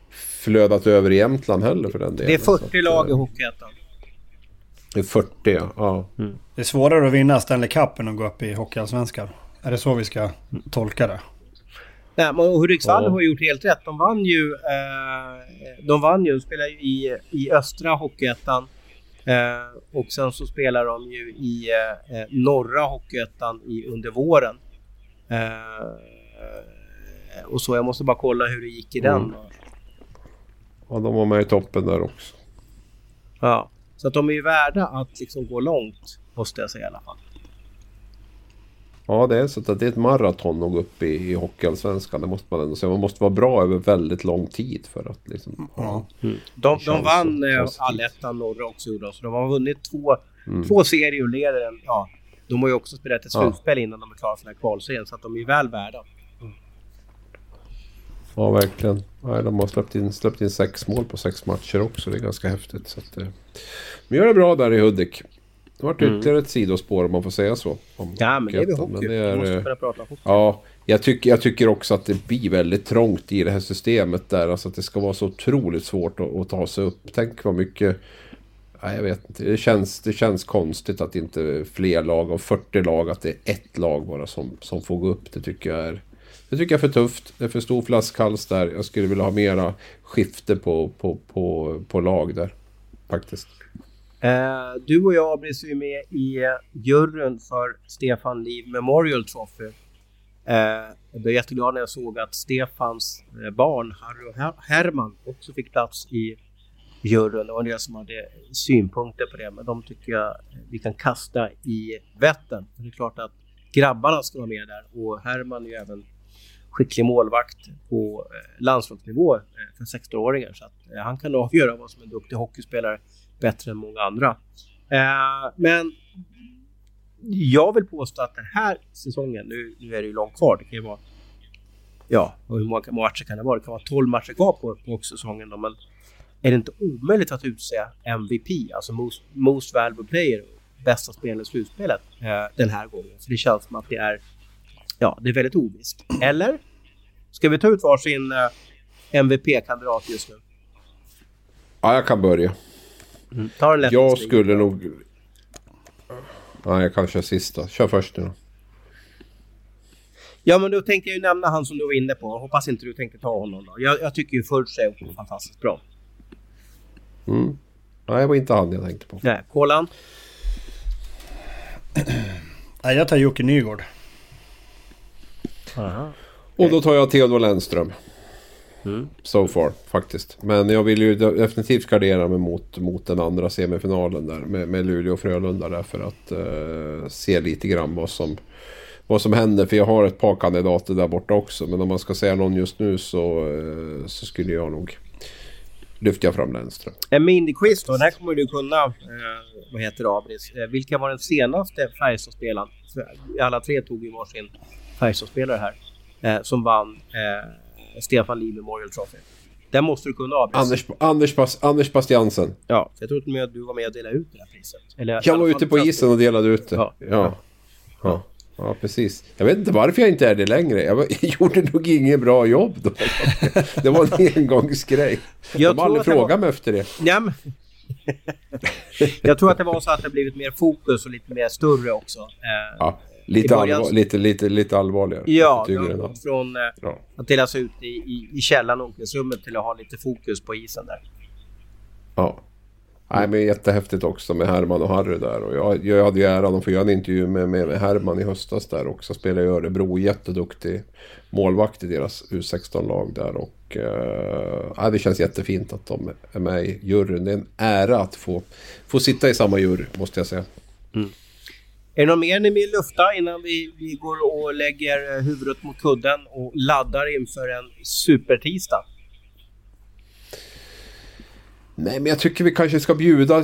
flödat över i Jämtland heller för den delen. Det är Så 40 att, lag i eh, Hockeyettan. Det är 40 ja. ja. Det är svårare att vinna Stanley Cup än att gå upp i Hockeyallsvenskan. Är det så vi ska tolka det? Nej, men Hudiksvall Ja. har gjort helt rätt. De vann ju... Eh, de vann ju, de spelar ju i, i östra Hockeyettan. Eh, och sen så spelar de ju i eh, eh, norra Hockeyettan i, under våren. Eh, och så, jag måste bara kolla hur det gick i den. Mm. ja, de var med i toppen där också. Ja. Så att de är ju värda att liksom gå långt, måste jag säga i alla fall. Ja, det är så att det är ett maraton att gå upp i, i Hockeyallsvenskan. Det måste man ändå säga. Man måste vara bra över väldigt lång tid för att liksom... Ja. De, de känns vann eh, allettan norra också gjorde de. Så de har vunnit två, Mm. två serier och leder en. Ja, de har ju också spelat ett Ja. slutspel innan de är klara för den här kvalserien. Så att de är väl värda. Ja, verkligen. Nej, de har släppt in, släppt in sex mål på sex matcher också. Det är ganska häftigt. Så att, eh. Men gör det bra där i Hudik. Det vart ytterligare ett sidospår om man får säga så. Mm. Ja, men det är väl hockey. Men det är, måste eh, kunna prata hockey. Ja, jag tycker, jag tycker också att det blir väldigt trångt i det här systemet där. Alltså att det ska vara så otroligt svårt att, att ta sig upp. Tänk vad mycket... Nej, jag vet inte. Det känns, det känns konstigt att inte fler lag av 40 lag, att det är ett lag bara som, som får gå upp. Det tycker jag är... Det tycker jag är för tufft. Det är för stor flaskhals där. Jag skulle vilja ha mera skifte på, på, på, på lag där. Faktiskt. Eh, du och jag blev ju med i juryn för Stefan Liv Memorial Trophy. Eh, jag blev jätteglad när jag såg att Stefans eh, barn, Harry och Her- Herman, också fick plats i juryn. Det var en del som hade synpunkter på det, men de tycker jag vi kan kasta i Vättern. Det är klart att grabbarna ska vara med där och Herman är ju även skicklig målvakt på eh, landslagsnivå eh, för 16-åringar. Så att, eh, han kan avgöra vad som är en duktig hockeyspelare bättre än många andra. Men jag vill påstå att den här säsongen, nu, nu är det ju långt kvar, det kan ju vara Ja, och hur många matcher kan det vara? Det kan vara 12 matcher kvar på, på säsongen då, men är det inte omöjligt att utse MVP, alltså most, most valuable player, bästa spelare i slutspelet eh, den här gången? För det känns som att det är, ja, det är väldigt ovisst. Eller? Ska vi ta ut varsin eh, MVP-kandidat just nu? Ja, jag kan börja. Ta den lätt. Jag skulle nog... Nej, jag kan köra sista. Kör först nu då. Ja, men då tänkte jag ju nämna han som du var inne på. Hoppas inte du tänkte ta honom då. Jag, jag tycker ju Furch är fantastiskt bra. Mm. Nej, det var inte han jag tänkte på. Nej, Kolan? Nej, jag tar Jocke Nygård. Och då tar jag Theodor Lennström. So far faktiskt. Men jag vill ju definitivt gardera mig mot, mot den andra semifinalen där med, med Luleå och Frölunda där för att eh, se lite grann vad som, vad som händer. För jag har ett par kandidater där borta också. Men om man ska säga någon just nu så, eh, så skulle jag nog lyfta fram Lennström. En miniquiz då. Den här kommer du kunna. Eh, vad heter det, Abris? Eh, vilka var den senaste Färjestadspelaren? Alla tre tog ju varsin Färjestadspelare här. Eh, som vann eh, Stefan Lee Memorial Trophy. Den måste du kunna Abris. Anders, Anders, Bas, Anders Bastiansen. Ja, jag tror till att du var med och delade ut det här priset. Eller, Jag var ute på isen och delade ut det. Ja. Ja. Ja. ja. precis. Jag vet inte varför jag inte är det längre. Jag gjorde nog inget bra jobb då. Det var en engångsgrej. Jag De har aldrig frågat var- mig efter det. Ja, men... jag tror att det var så att det blivit mer fokus och lite mer större också. Eh, Ja, lite, början- allvar, lite, lite, lite allvarligare. Ja, än gått från eh, Ja. att delas ut i, i, i källaren och omklädningsrummet till att ha lite fokus på isen där. Ja. Nej, men jättehäftigt också med Herman och Harry där. Och jag, jag hade ju äran att få göra en intervju med, med, med Herman i höstas där också. Spelar i Örebro, jätteduktig målvakt i deras U16-lag där. Och eh, ja, det känns jättefint att de är med i juryn. Det är en ära att få, få sitta i samma jury, måste jag säga. Är det något mer ni vill lufta innan vi, vi går och lägger eh, huvudet mot kudden och laddar inför en supertisdag? Nej, men jag tycker vi kanske ska bjuda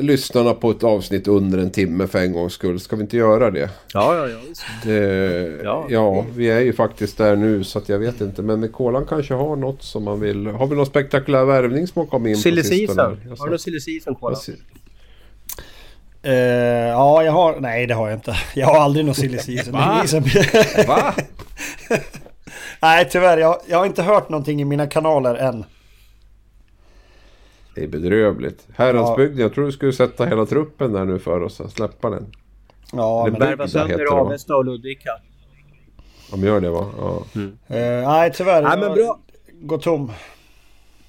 lyssnarna på ett avsnitt under en timme för en gångs skull. Ska vi inte göra det? Ja, ja, ja. Det, Ja. ja. vi är ju faktiskt där nu så att jag vet inte. Men Kolan kanske har något som man vill. Har vi någon spektakulär värvning som har kommit in Silly på sistone? season. Har du silly season, Kola? Eh, ja, jag har... Nej, det har jag inte. Jag har aldrig någon silly season. Som- Va? Nej, tyvärr. Jag, jag har inte hört någonting i mina kanaler än. Det är bedrövligt. Häradsbygden, jag tror du skulle sätta hela truppen där nu för oss. Släppa den. Ja, Det men, blir- Värva sönder va? Avesta och Ludvika. De gör det va? Ja. eh, nej, tyvärr. Nej, men bra. går tom.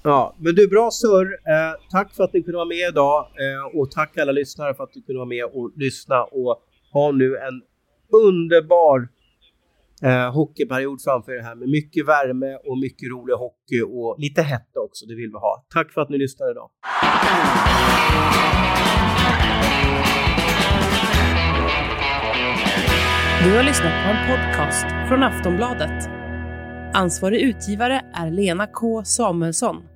Ja, men du, bra surr. Eh, tack för att ni kunde vara med idag eh, och tack alla lyssnare för att ni kunde vara med och lyssna och ha nu en underbar eh, hockeyperiod framför er här med mycket värme och mycket rolig hockey och lite hetta också. Det vill vi ha. Tack för att ni lyssnade idag. Du har lyssnat på en podcast från Aftonbladet. Ansvarig utgivare är Lena K Samuelsson.